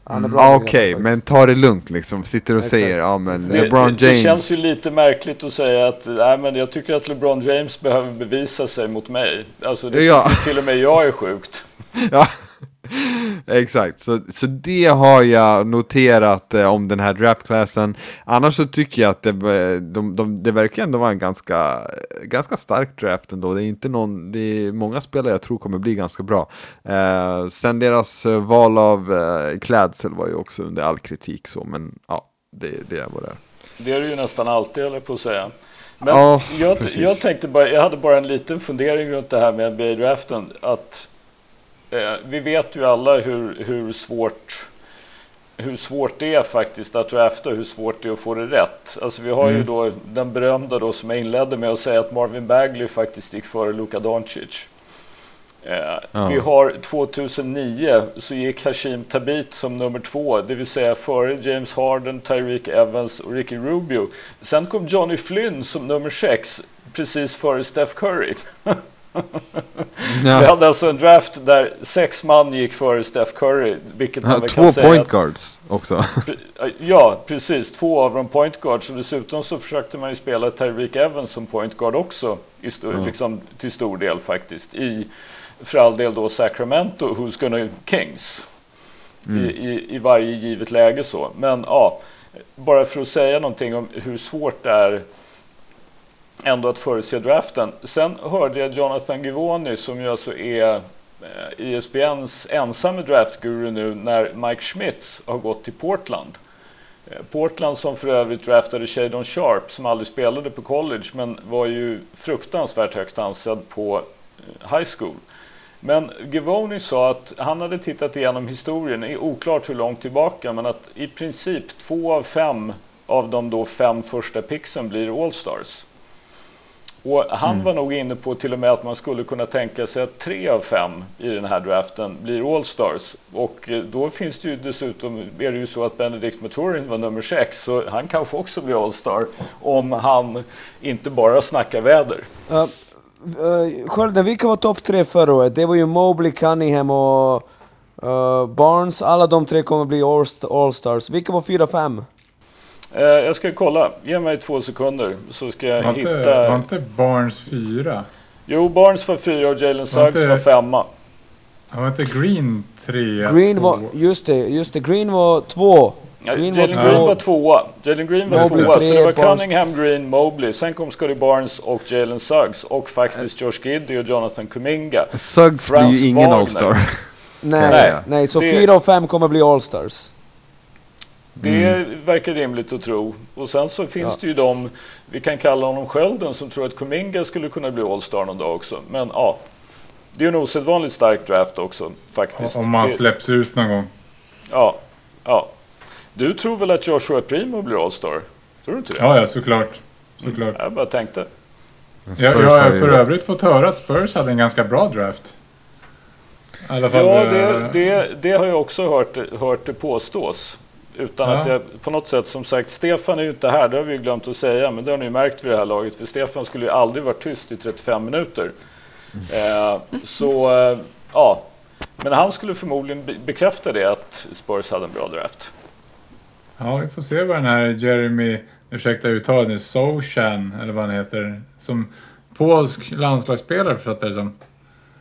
Mm, Okej, okay, men ta det lugnt liksom. Sitter och Exakt. säger, ja men det, LeBron James. Det, det känns ju lite märkligt att säga att, nej men jag tycker att LeBron James behöver bevisa sig mot mig. Alltså det ja. till och med jag är sjukt. Ja. Exakt, så, så det har jag noterat eh, om den här draftklassen. Annars så tycker jag att det, eh, de, de, det verkar ändå vara en ganska, ganska stark draft ändå. Det är, inte någon, det är många spelare jag tror kommer bli ganska bra. Eh, sen deras eh, val av eh, klädsel var ju också under all kritik så, men ja, det, det är vad det är. Det är det ju nästan alltid, eller på att säga. Men ja, jag, jag, tänkte bara, jag hade bara en liten fundering runt det här med NBA-draften. Att Eh, vi vet ju alla hur, hur, svårt, hur svårt det är faktiskt att drafta, hur svårt det är att få det rätt. Alltså vi har mm. ju då den berömda då som jag inledde med att säga att Marvin Bagley faktiskt gick före Luka Doncic. Eh, ja. Vi har 2009 så gick Hashim Tabit som nummer två, det vill säga före James Harden, Tyreek Evans och Ricky Rubio. Sen kom Johnny Flynn som nummer sex, precis före Steph Curry. [LAUGHS] Ja. Vi hade alltså en draft där sex man gick före Steph Curry. Vilket man ja, två point guards också. Ja, precis. Två av dem point guards. Och dessutom så försökte man ju spela Tyreek Evans som point guard också. I st mm. liksom, till stor del faktiskt. I, för all del då Sacramento, who's gonna Kings. Mm. I, i, I varje givet läge så. Men ja, bara för att säga någonting om hur svårt det är ändå att förutse draften. Sen hörde jag Jonathan Givoni som ju alltså är eh, ISBNs ensamme draftguru nu när Mike Schmitz har gått till Portland. Eh, Portland som för övrigt draftade Shadon Sharp som aldrig spelade på college men var ju fruktansvärt högt ansedd på eh, high school. Men Givoni sa att han hade tittat igenom historien, är oklart hur långt tillbaka, men att i princip två av fem av de då fem första pixen blir All-Stars. Och han mm. var nog inne på till och med att man skulle kunna tänka sig att tre av fem i den här draften blir All-Stars. Och eh, då finns det ju dessutom, är det ju så att Benedict Maturin var nummer sex, så han kanske också blir All-Star om han inte bara snackar väder. Uh, uh, Skölden, vilka var topp tre förra året? Det var ju Mobley, Cunningham och uh, Barnes. Alla de tre kommer bli All-Stars. Vilka var fyra, fem? Eh, jag ska kolla. Ge mig två sekunder så ska jag var hitta... Inte, var inte Barnes fyra? Jo, Barnes var fyra och Jalen Suggs var, var femma. Var inte Green trea? Green var, just det, just det. Green var två. Green Jalen var Green var tvåa. Jalen Green var Mobley tvåa. Så det var Cunningham, Green, Mobley. Sen kom Scotty Barnes och Jalen Suggs. Och faktiskt Josh Giddy och Jonathan Kuminga. Suggs Frans blir ju ingen Allstar. Nej, nej, nej, så det... fyra och fem kommer bli Allstars. Det mm. verkar rimligt att tro. Och sen så finns ja. det ju de, vi kan kalla honom skölden, som tror att Kuminga skulle kunna bli All-Star någon dag också. Men ja, det är en osedvanligt stark draft också faktiskt. Om man släpps ut någon gång. Ja, ja. Du tror väl att Joshua Primo blir All-Star? Tror du inte det? Ja, ja såklart. såklart. Jag bara tänkte. Jag, jag har för övrigt fått höra att Spurs hade en ganska bra draft. I alla fall, ja, det, eh, det, det har jag också hört, hört det påstås. Utan ja. att jag på något sätt, som sagt, Stefan är ju inte här, det har vi glömt att säga, men det har ni märkt vid det här laget, för Stefan skulle ju aldrig varit tyst i 35 minuter. Eh, så, eh, ja. Men han skulle förmodligen bekräfta det, att Spurs hade en bra draft. Ja, vi får se vad den här Jeremy, ursäkta uttalet nu, Sochan, eller vad han heter, som polsk landslagsspelare förstår det som.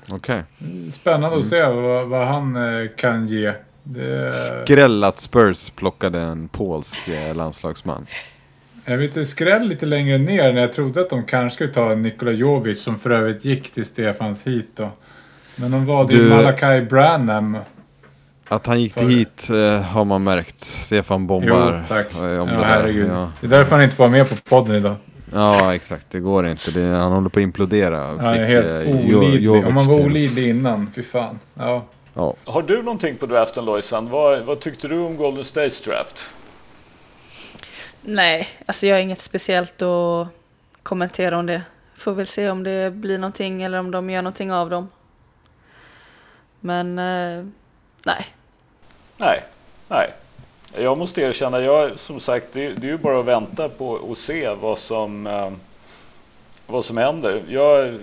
Okej. Okay. Spännande mm. att se vad, vad han eh, kan ge. Det... Skräll att Spurs plockade en polsk eh, landslagsman. Jag vet inte, skräll lite längre ner när jag trodde att de kanske skulle ta Nikola Jovic som för övrigt gick till Stefans hit då. Men de valde ju Malakai Branham. Att han gick för... hit eh, har man märkt. Stefan bombar. Jo, tack. Eh, om ja, det herregud. Ja. Det är därför han inte får vara med på podden idag. Ja, exakt. Det går inte. Det, han håller på att implodera. Han är helt eh, olidlig. Om man var olidlig innan, fy fan. Ja. Ja. Har du någonting på draften Lojsan? Vad, vad tyckte du om Golden States draft? Nej, alltså jag har inget speciellt att kommentera om det. Får väl se om det blir någonting eller om de gör någonting av dem. Men eh, nej. Nej, nej. Jag måste erkänna, jag, som sagt, det, det är ju bara att vänta på och se vad som, eh, vad som händer. Jag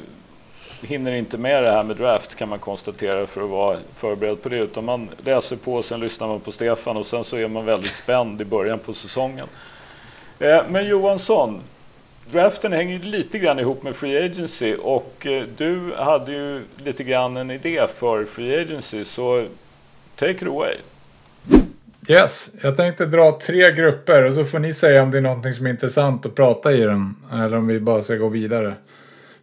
hinner inte med det här med draft kan man konstatera för att vara förberedd på det. Utan man läser på, och sen lyssnar man på Stefan och sen så är man väldigt spänd i början på säsongen. Eh, men Johansson, draften hänger lite grann ihop med Free Agency och eh, du hade ju lite grann en idé för Free Agency, så take it away. Yes, jag tänkte dra tre grupper och så får ni säga om det är någonting som är intressant att prata i den eller om vi bara ska gå vidare.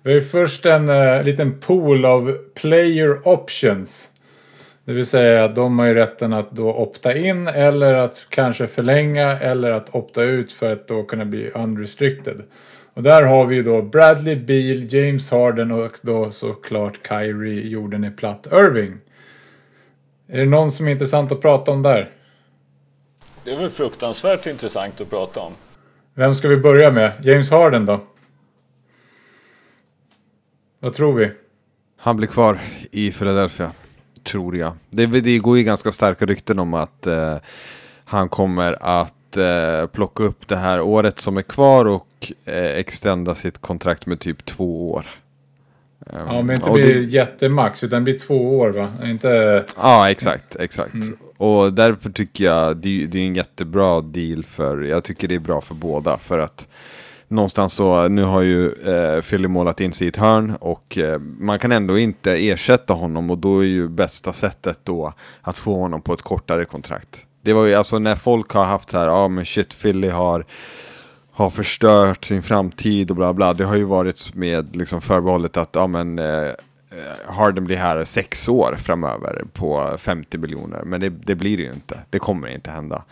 Vi har först en uh, liten pool av player options. Det vill säga att de har ju rätten att då opta in eller att kanske förlänga eller att opta ut för att då kunna bli unrestricted. Och där har vi då Bradley Beal, James Harden och då såklart Kyrie jorden är platt Irving. Är det någon som är intressant att prata om där? Det är väl fruktansvärt intressant att prata om. Vem ska vi börja med? James Harden då? Vad tror vi? Han blir kvar i Philadelphia. Tror jag. Det, det går ju ganska starka rykten om att eh, han kommer att eh, plocka upp det här året som är kvar och eh, extenda sitt kontrakt med typ två år. Um, ja, men inte blir det... jättemax utan blir två år va? Inte... Ja, exakt, exakt. Mm. Och därför tycker jag det, det är en jättebra deal för, jag tycker det är bra för båda för att någonstans så, nu har ju eh, Philly målat in sig i ett hörn och eh, man kan ändå inte ersätta honom och då är ju bästa sättet då att få honom på ett kortare kontrakt. Det var ju alltså när folk har haft så här, ja ah, men shit Philly har har förstört sin framtid och bla bla. Det har ju varit med liksom förbehållet att ja, men, eh, Harden blir här sex år framöver på 50 miljoner. Men det, det, blir det ju inte. Det kommer inte hända.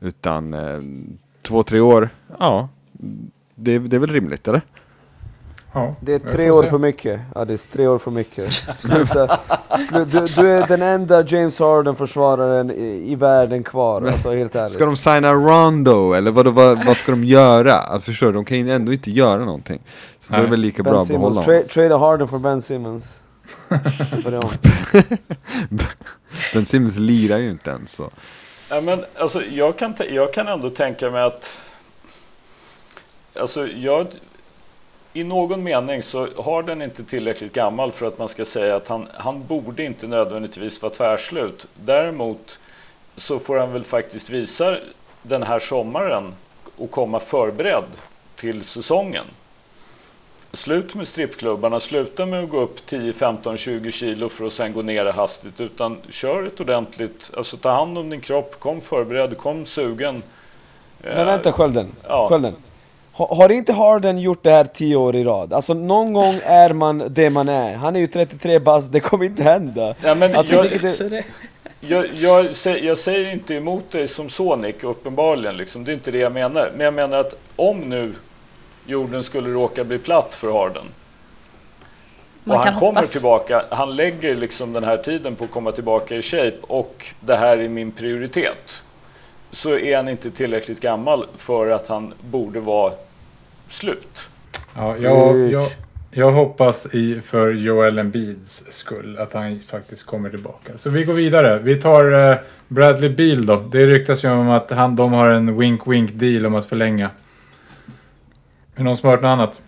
Utan eh, två, tre år, ja, det, det är väl rimligt, eller? Ja, det är tre år för mycket. Ja, det är tre år för mycket. Sluta. Slu, du, du, är den enda James Harden-försvararen i, i, världen kvar, alltså helt ärligt. Ska de signa Rondo, eller vad, vad, vad ska de göra? Alltså, förstår du, de kan ju ändå inte göra någonting. Så Nej. då är det väl lika ben bra att behålla honom. Tra trade Harden för Ben Simmons. [LAUGHS] [LAUGHS] ben Simmons lirar ju inte ens så. Ja, men, alltså, jag, kan jag kan ändå tänka mig att Alltså, jag, I någon mening så har den inte tillräckligt gammal för att man ska säga att han, han borde inte nödvändigtvis vara tvärslut. Däremot så får han väl faktiskt visa den här sommaren och komma förberedd till säsongen. Slut med strippklubbarna, sluta med att gå upp 10, 15, 20 kilo för att sen gå ner hastigt utan kör ett ordentligt, alltså ta hand om din kropp, kom förberedd, kom sugen. Men vänta Skölden, ja. Skölden. Har inte Harden gjort det här tio år i rad? Alltså någon gång är man det man är. Han är ju 33 bast, det kommer inte hända. Ja, men alltså, jag, det, jag, jag, jag, säger inte emot dig som Sonic, uppenbarligen. Liksom. Det är inte det jag menar. Men jag menar att om nu jorden skulle råka bli platt för Harden. Man och han kommer hoppas. tillbaka. Han lägger liksom den här tiden på att komma tillbaka i shape och det här är min prioritet. Så är han inte tillräckligt gammal för att han borde vara slut. Ja, jag, jag, jag hoppas i, för Joel Embiids skull att han faktiskt kommer tillbaka. Så vi går vidare. Vi tar uh, Bradley Beal då. Det ryktas ju om att han, de har en wink-wink deal om att förlänga. Är det någon som har hört något annat?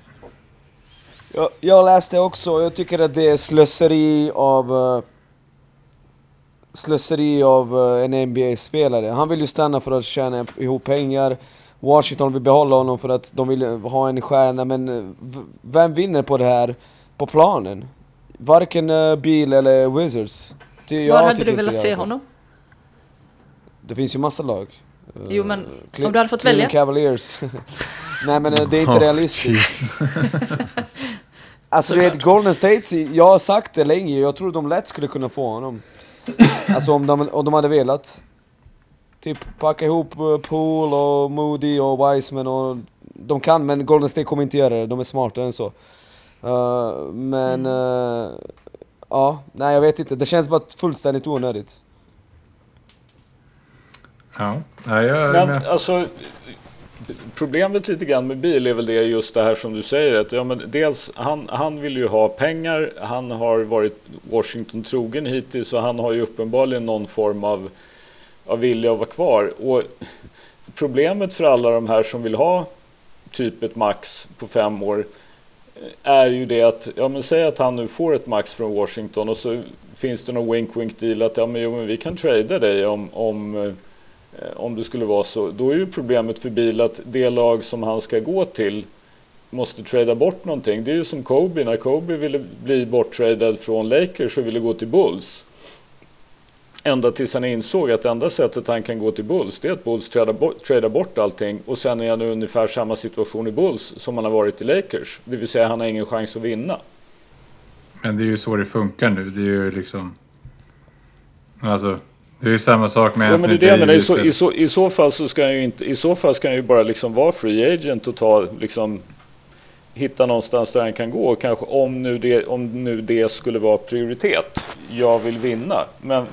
Jag, jag läste också, jag tycker att det är slöseri av... Uh, slöseri av uh, en NBA-spelare. Han vill ju stanna för att tjäna ihop pengar. Washington vill behålla honom för att de vill ha en stjärna, men eh, vem vinner på det här på planen? Varken Bill eller Wizards. Det, Var hade du velat se honom? Det finns ju massa lag. Jo men, uh, om du hade fått välja? Cavaliers. [LAUGHS] Nej men det är inte oh, realistiskt. [LAUGHS] alltså du vet, Golden State, jag har sagt det länge, jag tror de lätt skulle kunna få honom. Alltså om de, om de hade velat typ packa ihop uh, Pool och Moody och Wiseman och de kan men Golden State kommer inte göra det, de är smartare än så. Uh, men uh, ja, nej jag vet inte, det känns bara fullständigt onödigt. Ja, nej jag Men med. alltså Problemet lite grann med bil är väl det just det här som du säger att ja, men dels han, han vill ju ha pengar, han har varit Washington trogen hittills och han har ju uppenbarligen någon form av av vilja att vara kvar. Och problemet för alla de här som vill ha typ ett max på fem år eh, är ju det att, ja men säg att han nu får ett max från Washington och så finns det någon wink-wink deal att ja men, jo, men vi kan trada dig om, om, eh, Eh, om det skulle vara så. Då är ju problemet för Bil att det lag som han ska gå till måste trada bort någonting. Det är ju som Kobe, när Kobe ville bli borttradad från Lakers och ville gå till Bulls. Ända tills han insåg att enda sättet han kan gå till Bulls det är att Bulls tradar bort, tradar bort allting och sen är han i ungefär samma situation i Bulls som han har varit i Lakers. Det vill säga han har ingen chans att vinna. Men det är ju så det funkar nu. Det är ju liksom... Alltså, det är ju samma sak med ja, men det är det, i, så, i, så, I så fall så ska han ju inte... I så fall ska han ju bara liksom vara free agent och ta liksom... Hitta någonstans där han kan gå. Kanske om nu det, om nu det skulle vara prioritet. Jag vill vinna. Men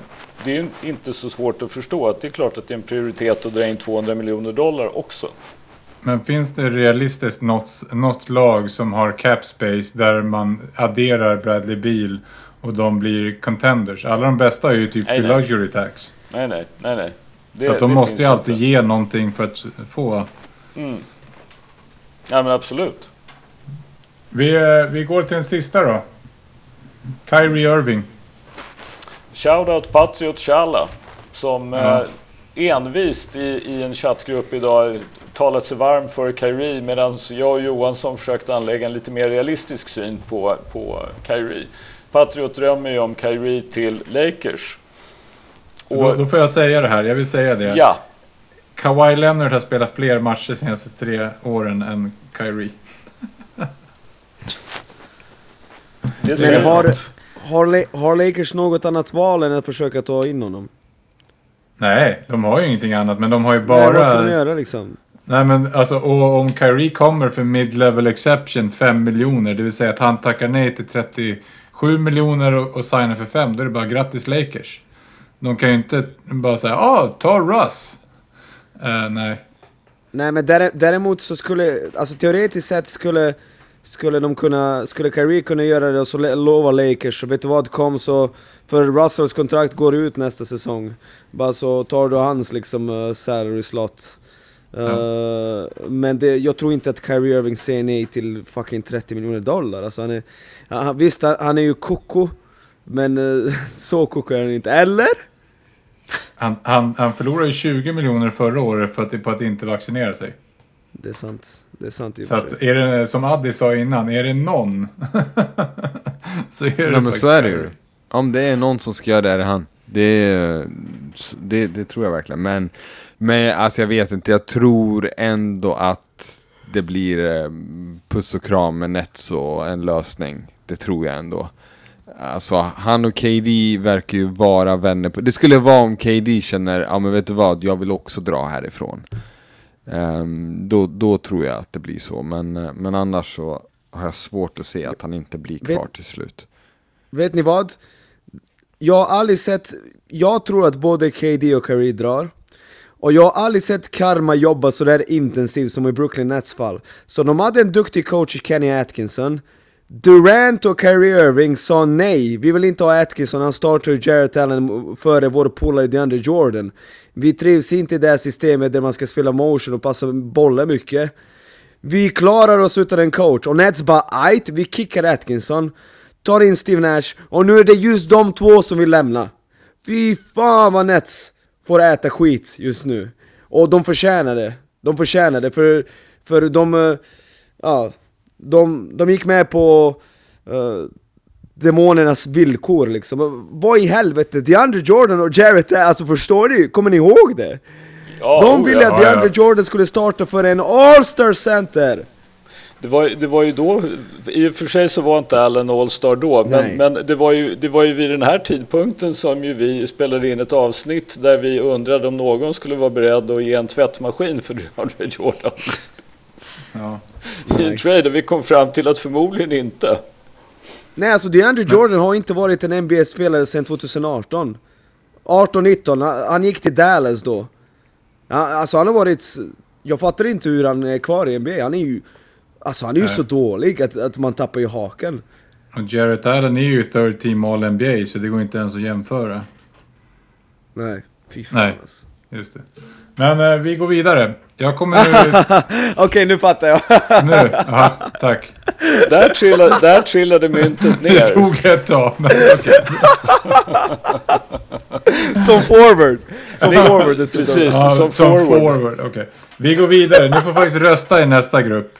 det är inte så svårt att förstå att det är klart att det är en prioritet att dra in 200 miljoner dollar också. Men finns det realistiskt något, något lag som har cap space där man adderar Bradley Beal och de blir contenders? Alla de bästa är ju typ nej, luxury tax. Nej, nej, nej, nej. Det, så att de måste ju alltid inte. ge någonting för att få... Mm. Ja, men absolut. Vi, eh, vi går till den sista då. Kyrie Irving. Shoutout Patriot Challa som ja. eh, envist i, i en chattgrupp idag talat sig varm för Kyrie medan jag och Johansson försökt anlägga en lite mer realistisk syn på, på Kyrie. Patriot drömmer ju om Kyrie till Lakers. Och, då, då, får jag säga det här, jag vill säga det. Ja. Kawhi Leonard har spelat fler matcher de senaste tre åren än Kyrie. [LAUGHS] det ser har, har, har Lakers något annat val än att försöka ta in honom? Nej, de har ju ingenting annat, men de har ju bara... Nej, vad ska de göra liksom? Nej men alltså, och om Kyrie kommer för mid-level exception 5 miljoner, det vill säga att han tackar nej till 7 miljoner och, och signar för 5, då är det bara grattis Lakers. De kan ju inte bara säga ah, ta Russ. Uh, nej. Nej men däremot så skulle, alltså teoretiskt sett skulle skulle de kunna, skulle Kyrie kunna göra det och så lova Lakers, så vet du vad, kom så... För Russells kontrakt går ut nästa säsong. Bara så tar du hans liksom uh, salary slot. Uh. Men det, jag tror inte att Kyrie Irving säger nej till fucking 30 miljoner dollar. Alltså han är, ja, visst, han är ju koko, men uh, [LAUGHS] så koko är han inte. Eller? Han, han, han förlorade ju 20 miljoner förra året för att, på att inte vaccinera sig. Det är sant. Det är sant i Så att är det, som Addi sa innan, är det någon [LAUGHS] så är det Nej, men så är det ju. Om det är någon som ska göra det är det han. Det, det, det tror jag verkligen. Men, men alltså jag vet inte, jag tror ändå att det blir eh, puss och kram med Netso en lösning. Det tror jag ändå. Alltså han och KD verkar ju vara vänner på, Det skulle vara om KD känner, ja men vet du vad, jag vill också dra härifrån. Um, då, då tror jag att det blir så, men, men annars så har jag svårt att se att han inte blir kvar vet, till slut. Vet ni vad? Jag har aldrig sett, jag tror att både KD och Curry drar. Och jag har aldrig sett Karma jobba sådär intensivt som i Brooklyn Nets fall. Så de hade en duktig coach i Kenny Atkinson. Durant och Kyrie Irving sa nej, vi vill inte ha Atkinson, han startar Jarrett Allen före vår polare DeAndre Jordan. Vi trivs inte i det här systemet där man ska spela motion och passa bollar mycket. Vi klarar oss utan en coach, och Nets bara ajt, vi kickar Atkinson, tar in Steve Nash, och nu är det just de två som vill lämna. Fy fan vad Nets får äta skit just nu. Och de förtjänar det. De förtjänar det, för, för de... Eh, ja, de, de gick med på uh, demonernas villkor liksom. Vad i helvete, DeAndre Jordan och Jarrett, alltså förstår ni? Kommer ni ihåg det? Ja, de ville ja, att DeAndre ja. Jordan skulle starta för en All-Star Center! Det var, det var ju då, i och för sig så var inte Allen All-Star då, men, men, det, var ju, det var ju vid den här tidpunkten som ju vi spelade in ett avsnitt där vi undrade om någon skulle vara beredd att ge en tvättmaskin för DeAndre Jordan. Ja. I en trade och vi kom fram till att förmodligen inte. Nej, alltså DeAndre Jordan har inte varit en NBA-spelare sedan 2018. 18-19, han gick till Dallas då. Alltså han har varit... Jag fattar inte hur han är kvar i NBA, han är ju... Alltså han är ju så dålig att, att man tappar ju haken. Och Jarrett Allen är ju third team all NBA så det går inte ens att jämföra. Nej, fy fan Nej, alltså. just det. Men eh, vi går vidare. Jag kommer. [LAUGHS] Okej, okay, nu fattar jag. [LAUGHS] nu? Ja, tack. Där trillade, där trillade myntet [LAUGHS] ner. Det tog ett tag, men okej. som forward. Som forward Precis, ja, som, som forward. forward. Okay. Vi går vidare. Ni får faktiskt rösta i nästa grupp.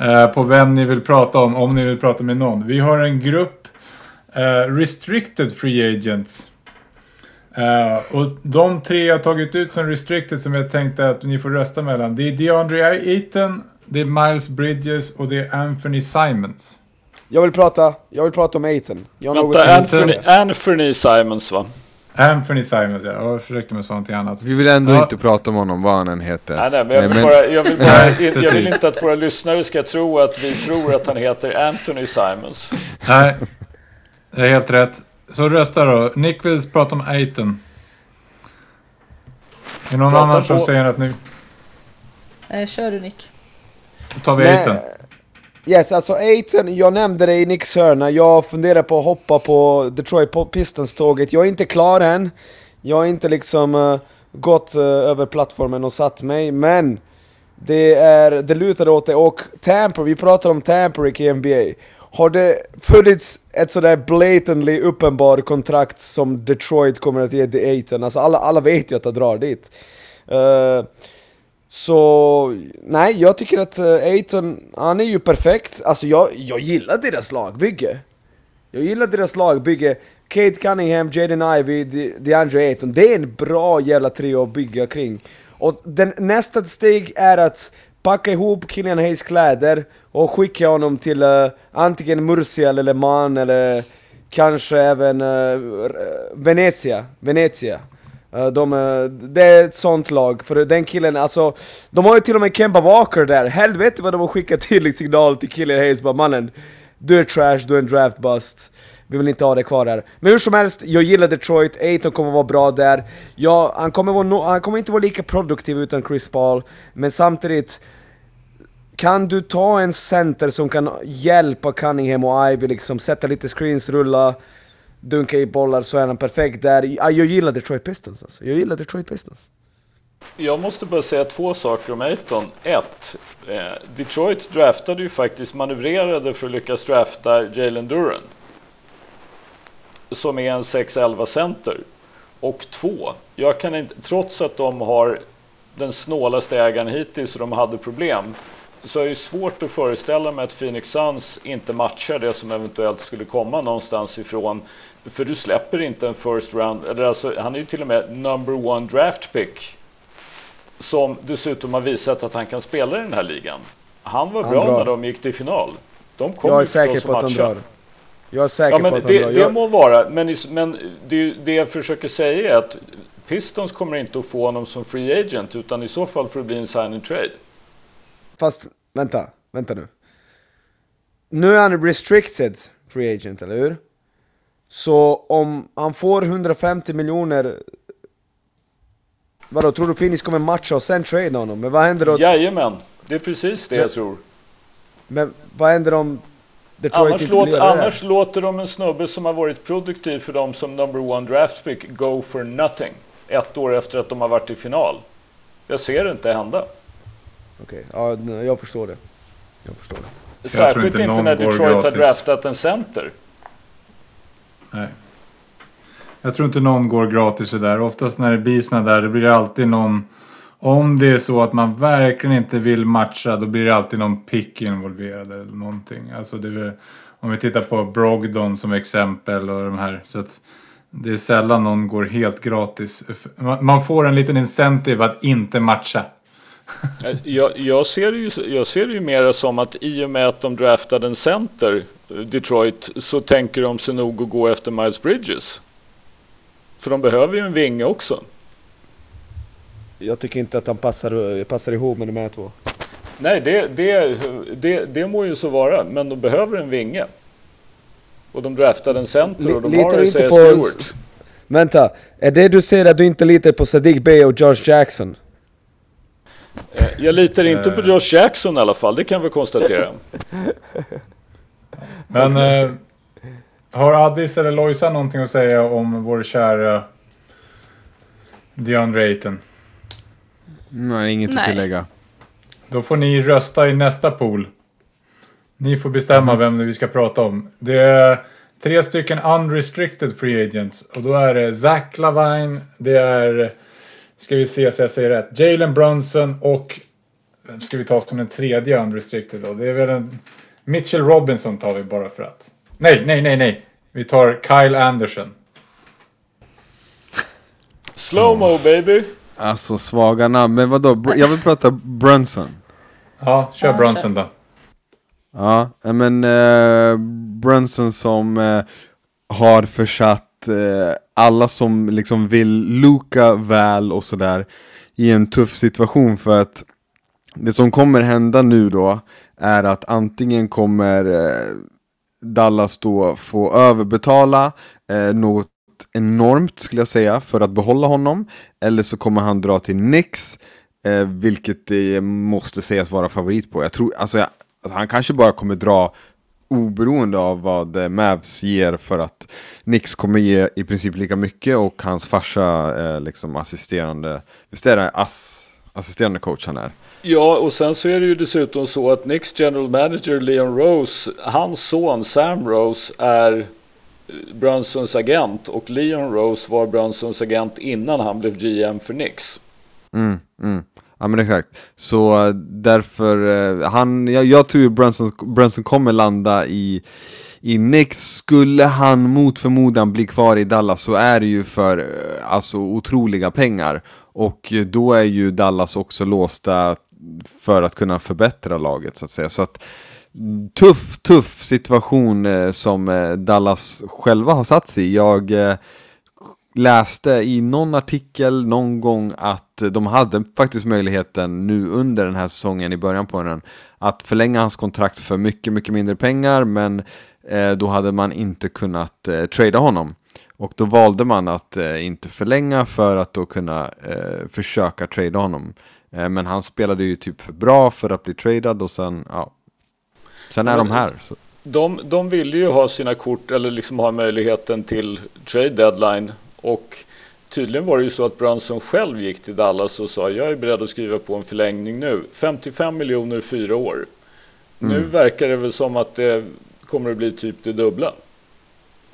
Eh, på vem ni vill prata om, om ni vill prata med någon. Vi har en grupp eh, Restricted Free Agents. Uh, och de tre jag tagit ut som restricted som jag tänkte att ni får rösta mellan. Det är DeAndre Ayton, det är Miles Bridges och det är Anthony Simons. Jag vill prata, jag vill prata om Ayton. Vänta, Anthony, Anthony Simons va? Anthony Simons ja, jag försökte med någonting annat. Vi vill ändå ja. inte prata om honom, vad han än heter. Nej, nej, men jag vill, nej, bara, jag, vill bara, [LAUGHS] jag vill inte att våra lyssnare ska tro att vi tror att han heter Anthony Simons. Nej, det är helt rätt. Så rösta då. Nick vill prata om Aiton. Är det någon prata annan som säger att ni... Eh, kör du Nick. Då tar vi Aiton. Yes, alltså Aiton, jag nämnde det i Nicks hörna. Jag funderar på att hoppa på Detroit Pistons-tåget. Jag är inte klar än. Jag har inte liksom uh, gått uh, över plattformen och satt mig, men det, är, det lutar åt det. Och Tamper, vi pratar om Tamper i NBA. Har det funnits ett sådär blatantly uppenbar kontrakt som Detroit kommer att ge till Aiton? Alltså alla, alla vet ju att det drar dit. Uh, så nej, jag tycker att eh, Aiton, han är ju perfekt. Alltså jag, jag gillar deras lagbygge. Jag gillar deras lagbygge. Kate Cunningham, Jaden Ivey, De DeAndre Aiton. Det är en bra jävla trio att bygga kring. Och den, nästa steg är att packa ihop Killian Hayes kläder och skicka honom till uh, antingen Murcia eller Le Mans eller kanske även uh, Venezia. Venezia. Eh, de, eh, det är ett sånt lag, för den killen, alltså De har ju till och med Kemba Walker där, helvete vad de har skickat till signal till killen Hayes bara mannen Du är trash, du är en draft bust. Vi vill inte ha det kvar där. Men hur som helst, jag gillar Detroit, Aiton kommer vara bra där. Ja, han kommer, vara no han kommer inte vara lika produktiv utan Chris Paul, men samtidigt kan du ta en center som kan hjälpa Cunningham och Ivy liksom, sätta lite screens, rulla, dunka i bollar så är han perfekt där. Jag gillar Detroit Pistons alltså. Jag gillar Detroit Pistons. Jag måste bara säga två saker om Aiton, Ett, eh, Detroit draftade ju faktiskt, manövrerade för att lyckas drafta Jalen Duran. Som är en 6-11 center. Och två, jag kan inte, trots att de har den snålaste ägaren hittills och de hade problem, så är det svårt att föreställa mig att Phoenix Suns inte matchar det som eventuellt skulle komma någonstans ifrån. För du släpper inte en first round, eller alltså, han är ju till och med number one draft pick. Som dessutom har visat att han kan spela i den här ligan. Han var bra, bra. när de gick till final. De kom Jag är säker på att de drar. Jag är säker ja, men på att det, han det jag... må vara, men, men det, det jag försöker säga är att Pistons kommer inte att få honom som free agent, utan i så fall får det bli en sign and trade. Fast, vänta, vänta nu. Nu är han restricted free agent, eller hur? Så om han får 150 miljoner Vadå, tror du Phoenix kommer matcha och sen trade honom? Men vad händer då? Jajamän, det är precis det jag tror. Men vad händer om Detroit Annars, inte låt, blir annars låter de en snubbe som har varit produktiv för dem som number one draft pick go for nothing. Ett år efter att de har varit i final. Jag ser det inte hända. Okej, ja, jag förstår det. Jag förstår det. Särskilt inte inte, någon när Detroit har draftat en center. Nej. Jag tror inte någon går gratis sådär. Oftast när det blir sådana där, det blir det alltid någon... Om det är så att man verkligen inte vill matcha, då blir det alltid någon pick involverad eller någonting. Alltså det är, om vi tittar på Brogdon som exempel och de här. Så att det är sällan någon går helt gratis. Man får en liten incentive att inte matcha. [LAUGHS] Jag, jag, ser det ju, jag ser det ju mer som att i och med att de draftade en center, Detroit, så tänker de sig nog att gå efter Miles Bridges. För de behöver ju en vinge också. Jag tycker inte att han passar, passar ihop med de här två. Nej, det, det, det, det må ju så vara, men de behöver en vinge. Och de draftade en center och de Litar har Isaiah. Stewart. Vänta, är det du säger att du inte litar på Sadiq Bey och George Jackson? Jag litar inte på Eh. Josh Jackson i alla fall, det kan vi konstatera. [LAUGHS] Men eh, har Addis eller Lojsa någonting att säga om vår kära DeAndre Ayton? Nej, inget att Nej. tillägga. Då får ni rösta i nästa pool. Ni får bestämma vem vi ska prata om. Det är tre stycken unrestricted free agents. Och då är det Zach Lavine, det är, ska vi se så jag säger rätt, Jalen Brunson och ska vi ta som den tredje unrestricted då? Det är väl en Mitchell Robinson tar vi bara för att. Nej, nej, nej, nej. Vi tar Kyle Anderson. Slow-mo baby! Alltså svaga namn, men vadå? Jag vill prata Brunson. Ja, kör Ja, Brunson då. Ja, eh, men eh, Brunson som eh, har försatt eh, alla som liksom vill Luka väl och sådär i en tuff situation för att det som kommer hända nu då är att antingen kommer eh, Dallas då få överbetala eh, något enormt skulle jag säga för att behålla honom eller så kommer han dra till Knicks eh, vilket det måste sägas vara favorit på. Jag tror, alltså, jag, alltså han kanske bara kommer dra oberoende av vad eh, Mavs ger för att Knicks kommer ge i princip lika mycket och hans farsa eh, liksom assisterande, visst är det ass, assisterande coach han är? Ja, och sen så är det ju dessutom så att Knicks general manager Leon Rose, hans son Sam Rose är eh, Brunsons agent och Leon Rose var Brunsons agent innan han blev GM för Knicks. Mm, mm. Ja men exakt. Så eh, därför, eh, han, jag, jag tror Brunson, Brunson kommer landa i, i Knicks. Skulle han mot förmodan bli kvar i Dallas så är det ju för eh, alltså, otroliga pengar. Och eh, då är ju Dallas också låsta för att kunna förbättra laget så att säga. Så att mm, tuff, tuff situation eh, som eh, Dallas själva har satt sig i. Jag eh, läste i någon artikel någon gång att eh, de hade faktiskt möjligheten nu under den här säsongen i början på den att förlänga hans kontrakt för mycket, mycket mindre pengar men eh, då hade man inte kunnat eh, trada honom. Och då valde man att eh, inte förlänga för att då kunna eh, försöka trada honom. Eh, men han spelade ju typ för bra för att bli tradad och sen, ja. Sen är Men- de här. Så. De, de ville ju ha sina kort eller liksom ha möjligheten till trade deadline och tydligen var det ju så att Brunson själv gick till Dallas och sa jag är beredd att skriva på en förlängning nu. 55 miljoner fyra år. Nu verkar det väl som att det kommer att bli typ det dubbla.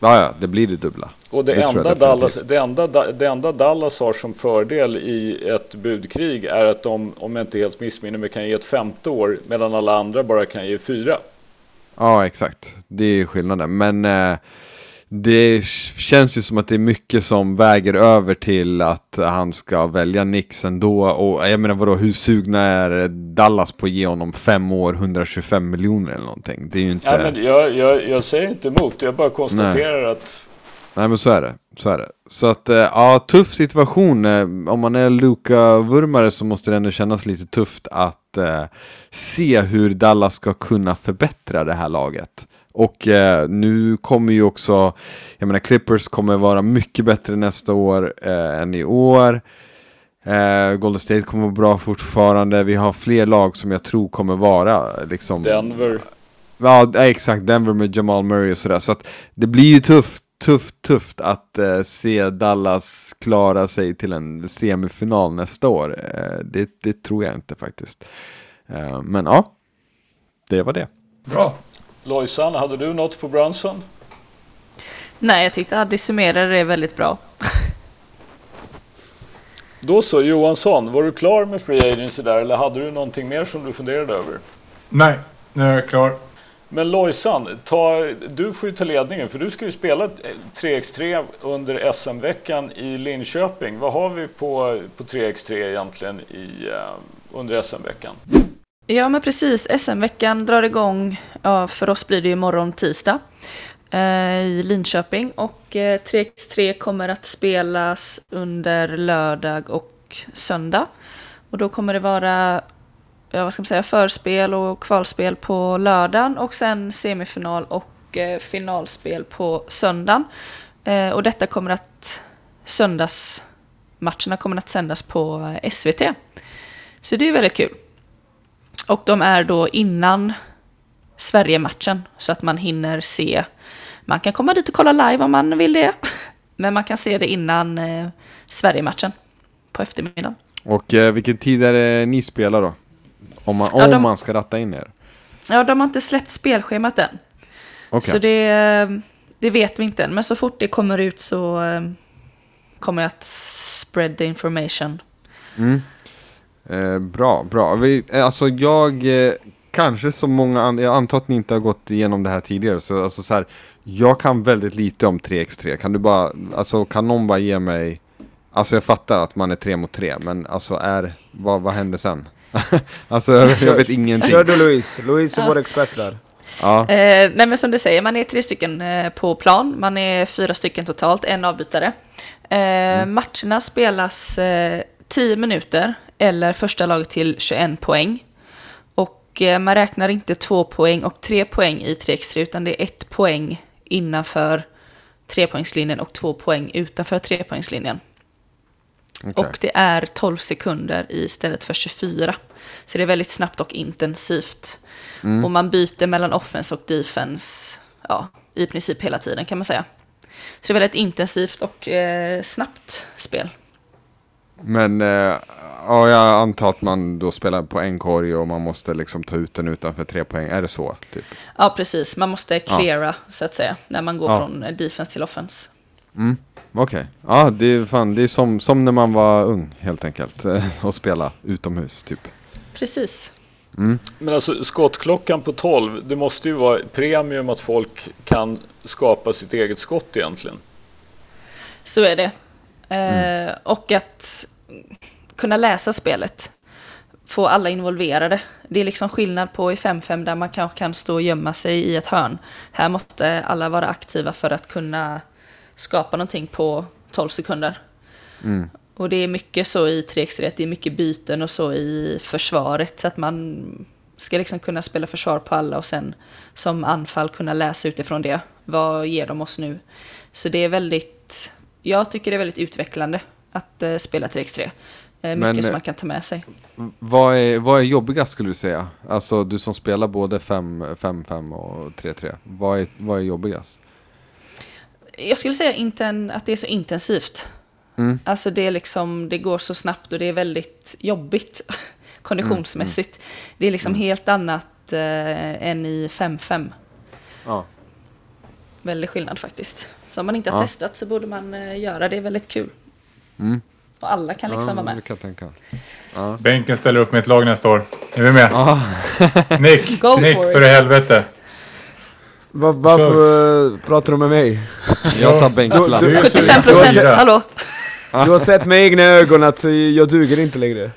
Ja, ja, det blir det dubbla. Och det, Det enda. Dallas, det, enda, det enda Dallas har som fördel i ett budkrig är att de, om jag inte helt missminner mig, kan ge ett femte år medan alla andra bara kan ge fyra. Ja, exakt. Det är skillnaden. Men eh, det känns ju som att det är mycket som väger över till att han ska välja Nix ändå. Och jag menar vadå, hur sugna är Dallas på att ge honom fem år, 125 miljoner eller någonting? Det är ju inte... Ja, men jag, jag, jag säger inte emot, jag bara konstaterar Nej. att... Nej men så är det, så är det. Så att, eh, ja, tuff situation. Eh, om man är Luka-vurmare så måste det ändå kännas lite tufft att eh, se hur Dallas ska kunna förbättra det här laget. Och eh, nu kommer ju också, jag menar Clippers kommer vara mycket bättre nästa år eh, än i år. Eh, Golden State kommer vara bra fortfarande. Vi har fler lag som jag tror kommer vara liksom... Denver. Ja, exakt. Denver med Jamal Murray och sådär. Så att det blir ju tufft, tufft, tufft att eh, se Dallas klara sig till en semifinal nästa år. Eh, det, det tror jag inte faktiskt. Eh, men ja, det var det. Bra. Lojsan, hade du något på Brunson? Nej, jag tyckte Addi summerade det väldigt bra. Då så, Johansson, var du klar med Free Agency där eller hade du någonting mer som du funderade över? Nej, nu är jag klar. Men Lojsan, ta, du får ju ta ledningen för du ska ju spela 3x3 under SM-veckan i Linköping. Vad har vi på, på 3x3 egentligen i, uh, under SM-veckan? Ja, men precis. SM-veckan drar igång, ja, för oss blir det ju imorgon tisdag, eh, i Linköping. Och eh, 3x3 kommer att spelas under lördag och söndag. Och då kommer det vara ja, vad ska man säga, förspel och kvalspel på lördagen och sen semifinal och eh, finalspel på söndagen. Eh, och detta kommer att söndagsmatcherna kommer att sändas på eh, SVT. Så det är väldigt kul. Och de är då innan Sverige-matchen så att man hinner se. Man kan komma dit och kolla live om man vill det. [LAUGHS] Men man kan se det innan eh, Sverige-matchen på eftermiddagen. Och eh, vilken tid är det ni spelar då? Om man, ja, om de, man ska ratta in er? Ja, de har inte släppt spelschemat än. Okay. Så det, eh, det vet vi inte än. Men så fort det kommer ut så eh, kommer jag att spread the information. Mm. Eh, bra, bra. Vi, eh, alltså jag, eh, kanske som många andra, jag antar att ni inte har gått igenom det här tidigare, så alltså så här, jag kan väldigt lite om 3x3. Kan du bara, alltså kan någon bara ge mig, alltså jag fattar att man är 3 mot 3, men alltså är, vad, vad händer sen? [LAUGHS] alltså jag vet ingenting. Kör du Louise, Louise är ja. vår expert där. Ja. Eh, nej men som du säger, man är tre stycken eh, på plan, man är fyra stycken totalt, en avbytare. Eh, mm. Matcherna spelas 10 minuter eller första laget till 21 poäng. Och eh, man räknar inte två poäng och tre poäng i 3x3 utan det är ett poäng innanför trepoängslinjen och två poäng utanför trepoängslinjen. Okay. Och det är 12 sekunder istället för 24. Så det är väldigt snabbt och intensivt. Mm. Och man byter mellan offense och defense ja, i princip hela tiden kan man säga. Så det är väldigt intensivt och eh, snabbt spel. Men eh, ja, jag antar att man då spelar på en korg och man måste liksom ta ut den utanför tre poäng. Är det så? Typ? Ja, precis. Man måste cleara ja. så att säga när man går ja. från defense till offense. Mm. Okej, okay. ja det är, fan, det är som, som när man var ung helt enkelt. [LAUGHS] och spela utomhus typ. Precis. Mm. Men alltså skottklockan på 12, det måste ju vara premium att folk kan skapa sitt eget skott egentligen. Så är det. Mm. och att kunna läsa spelet. Få alla involverade. Det är liksom skillnad på i 5-5 där man kanske kan stå och gömma sig i ett hörn. Här måste alla vara aktiva för att kunna skapa någonting på 12 sekunder. Mm. Och det är mycket så i 3x3, det är mycket byten och så i försvaret. Så att man ska liksom kunna spela försvar på alla och sen som anfall kunna läsa utifrån det. Vad ger de oss nu? Så det är väldigt jag tycker det är väldigt utvecklande att uh, spela 3x3. Uh, mycket Men, som man kan ta med sig. Vad är, vad är jobbigast skulle du säga? Alltså du som spelar både 5-5 och 3-3. Vad är, vad är jobbigast? Jag skulle säga inten, att det är så intensivt. Mm. Alltså det, är liksom, det går så snabbt och det är väldigt jobbigt [LAUGHS] konditionsmässigt. Mm. Mm. Det är liksom mm. helt annat uh, än i 5-5. Ja. Väldigt skillnad faktiskt. Så om man inte har ja. testat så borde man uh, göra det. väldigt kul. Mm. Och alla kan liksom ja, vara med. Det kan jag tänka. Ja. Bänken ställer upp med ett lag nästa år. Är vi med? Ja. [LAUGHS] Nick, [LAUGHS] Go Nick for, för i helvete. Va, varför pratar du med mig? [LAUGHS] Jag tar bänkplats. 75 procent, hallå? Du har sett med egna ögon att jag duger inte längre.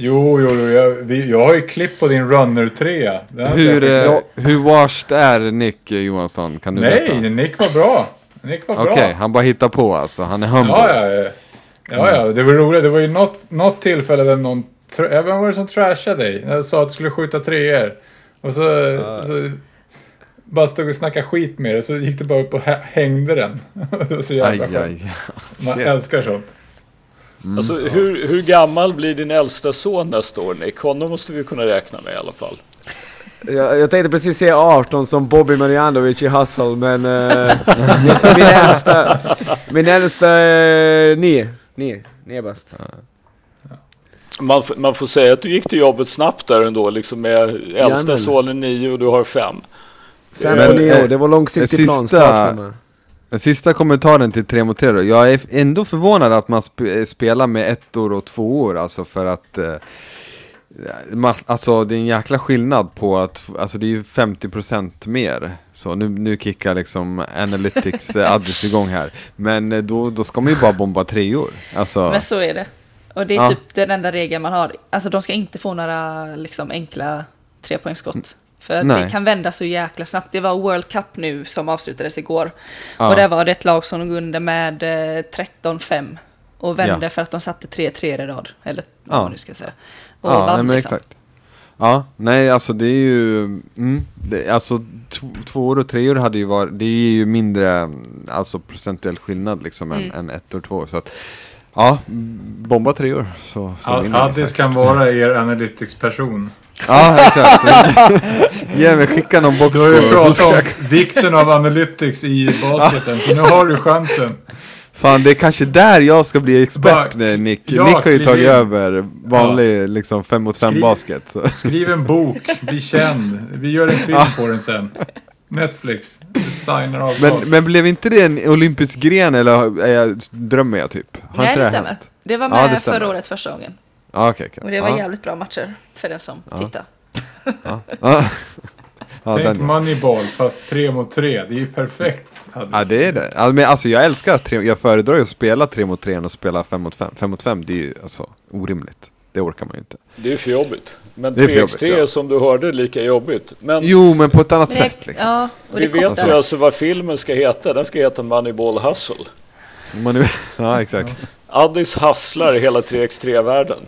Jo, jo, jo jag, vi, jag har ju klipp på din runner-trea. Hur, eh, hur washed är Nick Johansson? Kan du Nej, berätta? Nick var bra. Nick var bra. Okej, okay, han bara hittar på alltså. Han är humble. Ja, ja, ja. Ja, ja, det var roligt. Det var ju något, något tillfälle där någon... Vem var det som trashade dig? Jag sa att du skulle skjuta treor. Och så... Uh. så bara stod och snackade skit med dig, så gick du bara upp och hängde den. [LAUGHS] det var så jävla aj, aj. [LAUGHS] Man älskar sånt. Mm. Alltså, hur, hur gammal blir din äldsta son nästa år Nick? Honom måste vi kunna räkna med i alla fall. Jag, jag tänkte precis säga 18 som Bobby Marjanovic i Hustle, men uh, min, [LAUGHS] min äldsta, min äldsta är 9. 9, 9 bast. Man, man får säga att du gick till jobbet snabbt där ändå, liksom med äldsta sonen 9 och du har 5. Fem på nio år, det var långsiktig planstart för mig. Den sista kommentaren till 3 mot 3 då. Jag är ändå förvånad att man sp eh, spelar med ettor och tvåor alltså för att eh, Alltså det är en jäkla skillnad på att, alltså det är ju 50% mer Så nu, nu kickar liksom Analytics [LAUGHS] eh, Addis igång här Men eh, då, då ska man ju bara bomba treor alltså. Men så är det Och det är ja. typ den enda regeln man har Alltså de ska inte få några liksom enkla trepoängsskott för Nej. det kan vända så jäkla snabbt. Det var World Cup nu som avslutades igår. Ja. Och det var det ett lag som låg under med 13-5. Eh, och vände ja. för att de satte 3-3 i rad. Eller vad man nu ska säga. Och ja, vann, nej, liksom. exakt. Ja, nej alltså det är ju, mm, det, alltså två år och tre år hade ju varit, det är ju mindre, alltså procentuell skillnad liksom mm. än, än ett och två. Så att, ja, bomba tre år så, så Addis kan vara er analytics-person. Ja, exakt. [LAUGHS] Ge mig, skicka någon box. Du har ju pratat om vikten av analytics i basketen, så nu har du chansen. Fan, det är kanske där jag ska bli expert, Bara, Nick. Ja, Nick har ju tagit in. över vanlig ja. liksom 5 mot 5 basket. Så. Skriv en bok, bli känd. Vi gör en film på den sen. Netflix, designer av men, men blev inte det en olympisk gren eller är jag, drömmer jag typ? Har Nej, det, det stämmer. Det var med ja, det förra året första gången. Ah, okay, okay. Och det var ah. jävligt bra matcher för den som ah. tittar. Ah. [LAUGHS] Tänk Moneyball fast tre mot tre. Det är ju perfekt. Ja det är det. Alltså, men alltså jag älskar tre, jag föredrar ju att spela tre mot tre än att spela fem mot fem. Fem mot fem det är ju alltså orimligt. Det orkar man ju inte. Det är för jobbigt. Men 3x3 ja. som du hörde lika jobbigt. Men, jo, men på ett annat men, sätt liksom. Ja, Vi vet ju alltså vad filmen ska heta. Den ska heta Moneyball Hustle. Money... [LAUGHS] ja, exakt. Addis hasslar hela 3x3-världen.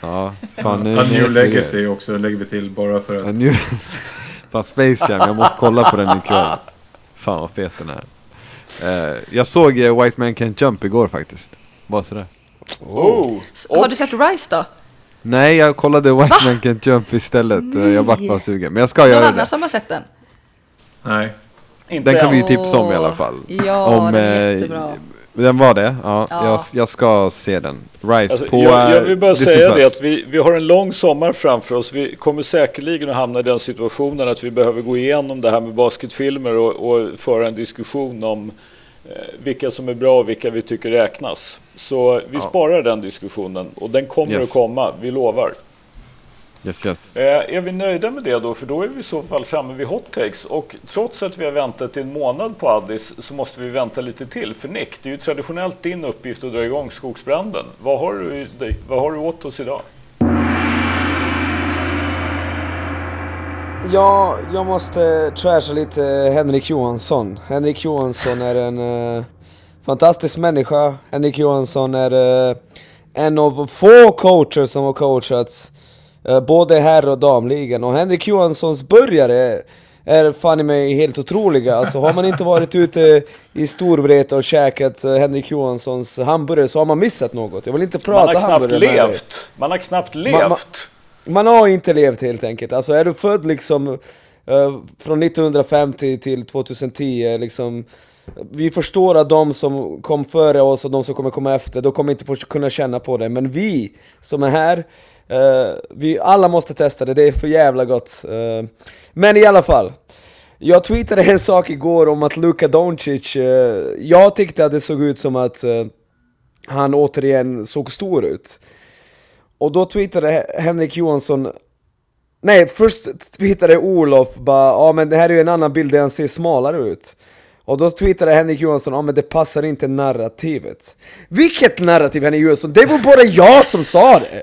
Ja, fan nu... A New Legacy också lägger vi till bara för att... New... [LAUGHS] fan Space Jam, jag måste kolla på den ikväll. Fan vad fet den är. Uh, jag såg uh, White Man Can't Jump igår faktiskt. Bara sådär. Oh. Har du sett Rise då? Nej, jag kollade White Va? Man Can't Jump istället. Nej. Jag vart bara sugen. Men jag ska Någon göra det. Någon annan som har sett den? Nej. Den kan vi ju tipsa om i alla fall. Ja, om, den är jättebra. Den var det? Ja, ja. Jag, jag, ska se den. Rise alltså, på jag, jag vill bara Disney säga det att vi, vi har en lång sommar framför oss. Vi kommer säkerligen att hamna i den situationen att vi behöver gå igenom det här med basketfilmer och, och föra en diskussion om eh, vilka som är bra och vilka vi tycker räknas. Så vi ja. sparar den diskussionen och den kommer yes. att komma, vi lovar. Yes, yes. Eh, är vi nöjda med det då? För då är vi i så fall framme vid hot takes. Och trots att vi har väntat en månad på Addis så måste vi vänta lite till. För Nick, det är ju traditionellt din uppgift att dra igång skogsbranden. Vad har du, vad har du åt oss idag? Ja, jag måste trasha lite Henrik Johansson. Henrik Johansson är en uh, fantastisk människa. Henrik Johansson är uh, en av få coacher som har coachats Eh, både herr och damligan. Och Henrik Johanssons börjare är fan i mig helt otroliga. Alltså har man inte varit ute i Storvreta och käkat Henrik Johanssons hamburgare så har man missat något. Jag vill inte prata hamburgare Man har knappt levt. Man har knappt levt. Man, man, man, har inte levt helt enkelt. Alltså är du född liksom uh, från 1950 till 2010 eh, liksom vi förstår att de som kom före oss och de som kommer komma efter, de kommer inte kunna känna på det. Men vi som är här, Uh, vi alla måste testa det, det är för jävla gott. Uh, men i alla fall. Jag tweetade en sak igår om att Luka Doncic, uh, jag tyckte att det såg ut som att han återigen såg stor ut. Och då tweetade Henrik Johansson Nej, först tweetade Olof bara ja men det här är ju en annan bild där han ser smalare ut. Och då tweetade Henrik Johansson ja men det passar inte narrativet. Vilket narrativ Henrik Johansson? Det var bara jag som sa det!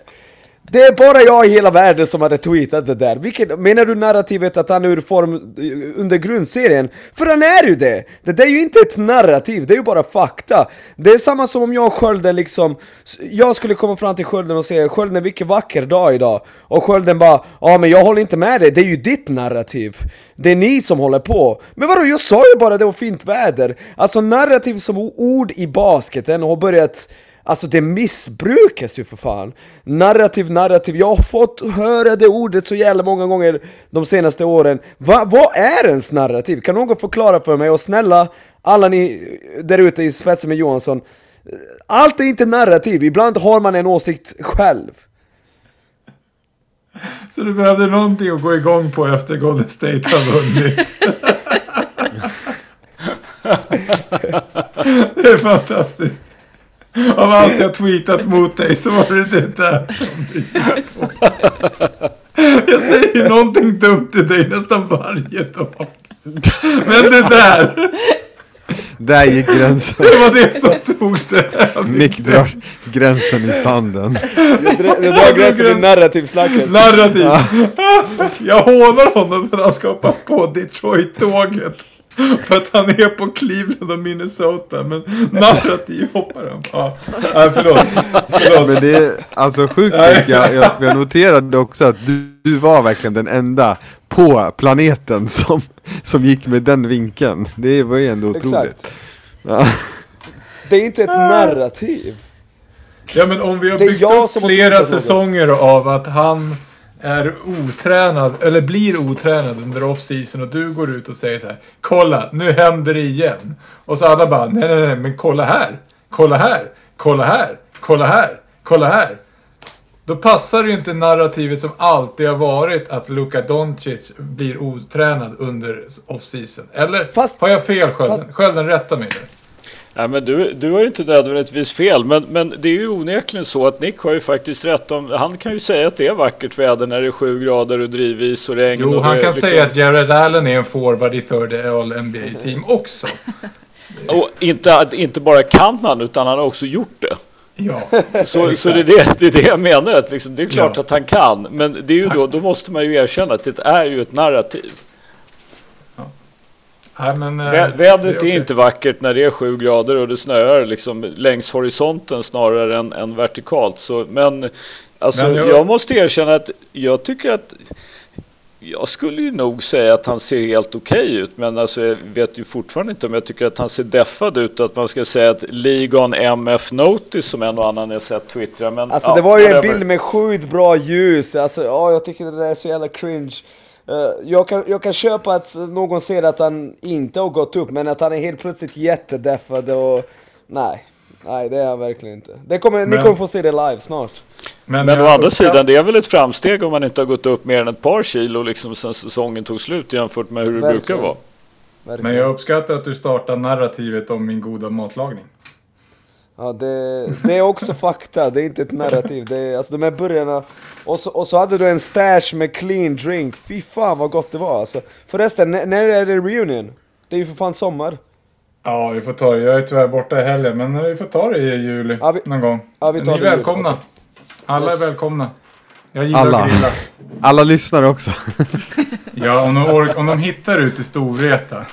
Det är bara jag i hela världen som hade tweetat det där. Vilket, menar du narrativet att han är ur form eh, under grundserien? För han är ju det! Det där är ju inte ett narrativ, det är ju bara fakta. Det är samma som om jag och Skölden liksom... Jag skulle komma fram till Skölden och säga Skölden, vilken vacker dag idag. Och Skölden bara Ja men jag håller inte med dig, det är ju ditt narrativ. Det är ni som håller på. Men vadå, jag sa ju bara det var fint väder. Alltså narrativ som ord i basketen har börjat Alltså det missbrukas ju för fan! Narrativ, narrativ, jag har fått höra det ordet så jävla många gånger de senaste åren. Va, vad är ens narrativ? Kan någon förklara för mig? Och snälla, alla ni där ute i spetsen med Johansson, allt är inte narrativ, ibland har man en åsikt själv. Så du behövde någonting att gå igång på efter Golden State har vunnit? [LAUGHS] det är fantastiskt. Av allt jag tweetat mot dig så var det det där Jag säger någonting dumt till dig nästan varje dag. Men det där. Där gick gränsen. Det var det som tog det. Nick drar gränsen i sanden. Jag drar, gränsen i narrativsnacket. Narrativ. Jag hånar honom när han ska hoppa på Detroit-tåget. [LAUGHS] För att han är på Cleveland och Minnesota. Men narrativ hoppar han på. Nej, förlåt. förlåt. Men det är alltså sjukt. Jag, jag, jag noterade också att du, du var verkligen den enda på planeten som, som gick med den vinkeln. Det var ju ändå otroligt. Ja. Det är inte ett narrativ. Ja men om vi har byggt upp flera säsonger av att han är otränad, eller blir otränad under off-season och du går ut och säger så här Kolla, nu händer det igen. Och så alla bara, nej nej nej, men kolla här, kolla här, kolla här, kolla här, kolla här. Då passar det ju inte narrativet som alltid har varit att Luka Doncic blir otränad under off-season. Eller fast, har jag fel Skölden? Skölden, rätta mig nu. Ja, men du, du har ju inte nödvändigtvis fel, men, men det är ju onekligen så att Nick har ju faktiskt rätt om, han kan ju säga att det är vackert väder när det är sju grader och drivis och regn. Jo, och han kan liksom... säga att Jared Allen är en forward i third all NBA team också. [LAUGHS] och inte, inte bara kan han, utan han har också gjort det. Ja, så, så det, är det, det är det jag menar, att liksom, det är klart ja. att han kan, men det är ju då, då måste man ju erkänna att det är ju ett narrativ. Nej, men, äh, Vädret är, är inte vackert när det är sju grader och det snöar liksom längs horisonten snarare än, än vertikalt. Så, men alltså, men jag... jag måste erkänna att jag tycker att jag skulle ju nog säga att han ser helt okej okay ut, men alltså jag vet ju fortfarande inte om jag tycker att han ser deffad ut. Att man ska säga att Ligon MF Notice som en och annan jag sett twittra. Men, alltså ja, det var ju en bild med sjukt bra ljus. Alltså, ja, jag tycker det där är så jävla cringe. Eh, jag kan, jag kan köpa att någon ser att han inte har gått upp, men att han är helt plötsligt jättedeffad och... Nej, nej det är han verkligen inte. Det kommer, men, ni kommer få se det live snart. Men, men å andra sidan, det är väl ett framsteg om man inte har gått upp mer än ett par kilo liksom sen säsongen tog slut jämfört med hur det verkligen. brukar vara. Verkligen. Men jag uppskattar att du startar narrativet om min goda matlagning. Ja, det, det är också [LAUGHS] fakta, det är inte ett narrativ. Det är, alltså de här burgarna... Och så, och så hade du en stash med clean drink. Fy fan vad gott det var alltså. Förresten, när är det reunion? Det är ju för fan sommar. Ja, vi får ta det. Jag är tyvärr borta i helgen, men vi får ta det i juli ja, vi, någon gång. Ja, vi tar Ni är välkomna. Alla yes. är välkomna. Jag gillar Alla. att grilla. [LAUGHS] Alla lyssnar också. [LAUGHS] ja, om de, om de hittar ut i Storvreta.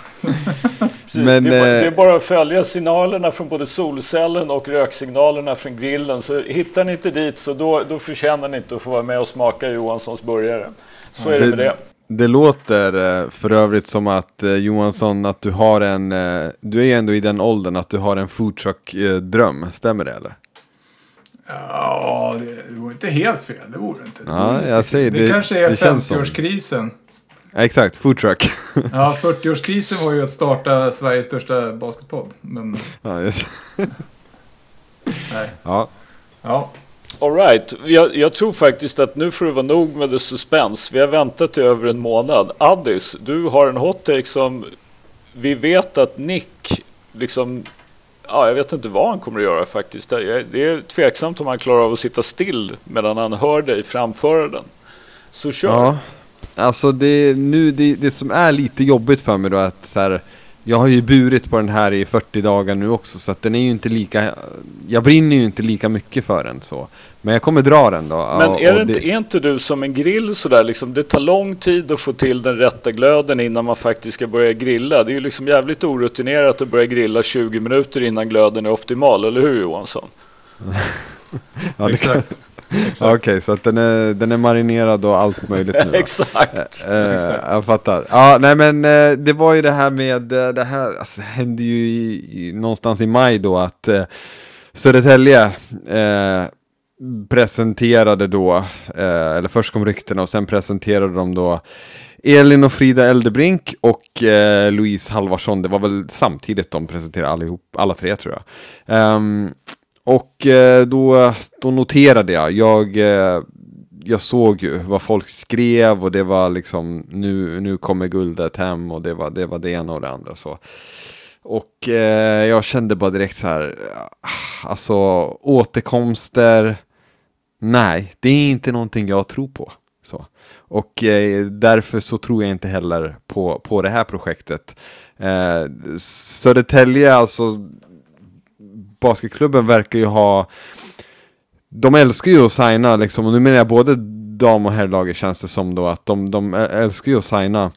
Men, det, är bara, det, är eh, bara, att följa signalerna från både solcellen och röksignalerna från grillen. Så hittar ni inte dit så då, då förtjänar ni inte att få vara med och smaka Johanssons burgare. Så är det, det med det. Det låter eh, för övrigt som att eh, Johansson, att du har en, du är ändå i den åldern att du har en foodtruck-dröm, stämmer det eller? Ja, det vore inte helt fel, det vore inte. Det, ja, jag säger det. Det kanske är 50-årskrisen. Exakt, foodtruck. [LAUGHS] ja, 40-årskrisen var ju att starta Sveriges största basketpodd. Men... Ja, yes. Nej. Ja. Ja. Alright, jag, jag tror faktiskt att nu får det vara nog med det suspens. Vi har väntat i över en månad. Addis, du har en hot take som vi vet att Nick, liksom, ja, jag vet inte vad han kommer att göra faktiskt. Det är tveksamt om han klarar av att sitta still medan han hör dig framföra den. Så kör. Ja. Alltså det, nu, det, det som är lite jobbigt för mig då är att så här, jag har ju burit på den här i 40 dagar nu också så att den är ju inte lika Jag brinner ju inte lika mycket för den så Men jag kommer dra den då Men är, det inte, är inte du som en grill sådär liksom Det tar lång tid att få till den rätta glöden innan man faktiskt ska börja grilla Det är ju liksom jävligt orutinerat att börja grilla 20 minuter innan glöden är optimal, eller hur Johansson? [LAUGHS] ja, Exakt. Okej, okay, så att den är, den är marinerad och allt möjligt nu [LAUGHS] Exakt. Eh, eh, jag fattar. Ja, nej men eh, det var ju det här med, eh, det här alltså, det hände ju i, i, någonstans i maj då att eh, Södertälje eh, presenterade då, eller först kom ryktena och sen presenterade de då Elin och Frida Eldebrink och eh, Louise Halvarsson, det var väl samtidigt de presenterade allihop, alla tre tror jag. Um, och eh, då, då noterade jag, jag, eh, jag såg ju vad folk skrev och det var liksom nu, nu kommer guldet hem och det var, det var det ena och det andra. Så. Och eh, jag kände bara direkt så här, ah, alltså återkomster, nej, det är inte någonting jag tror på. Så. Och eh, därför så tror jag inte heller på, på det här projektet. Eh, Södertälje, alltså basketklubben verkar ju ha De älskar ju att signa liksom, och nu menar jag både dam och herrlaget känns det som då att de, de älskar ju att signa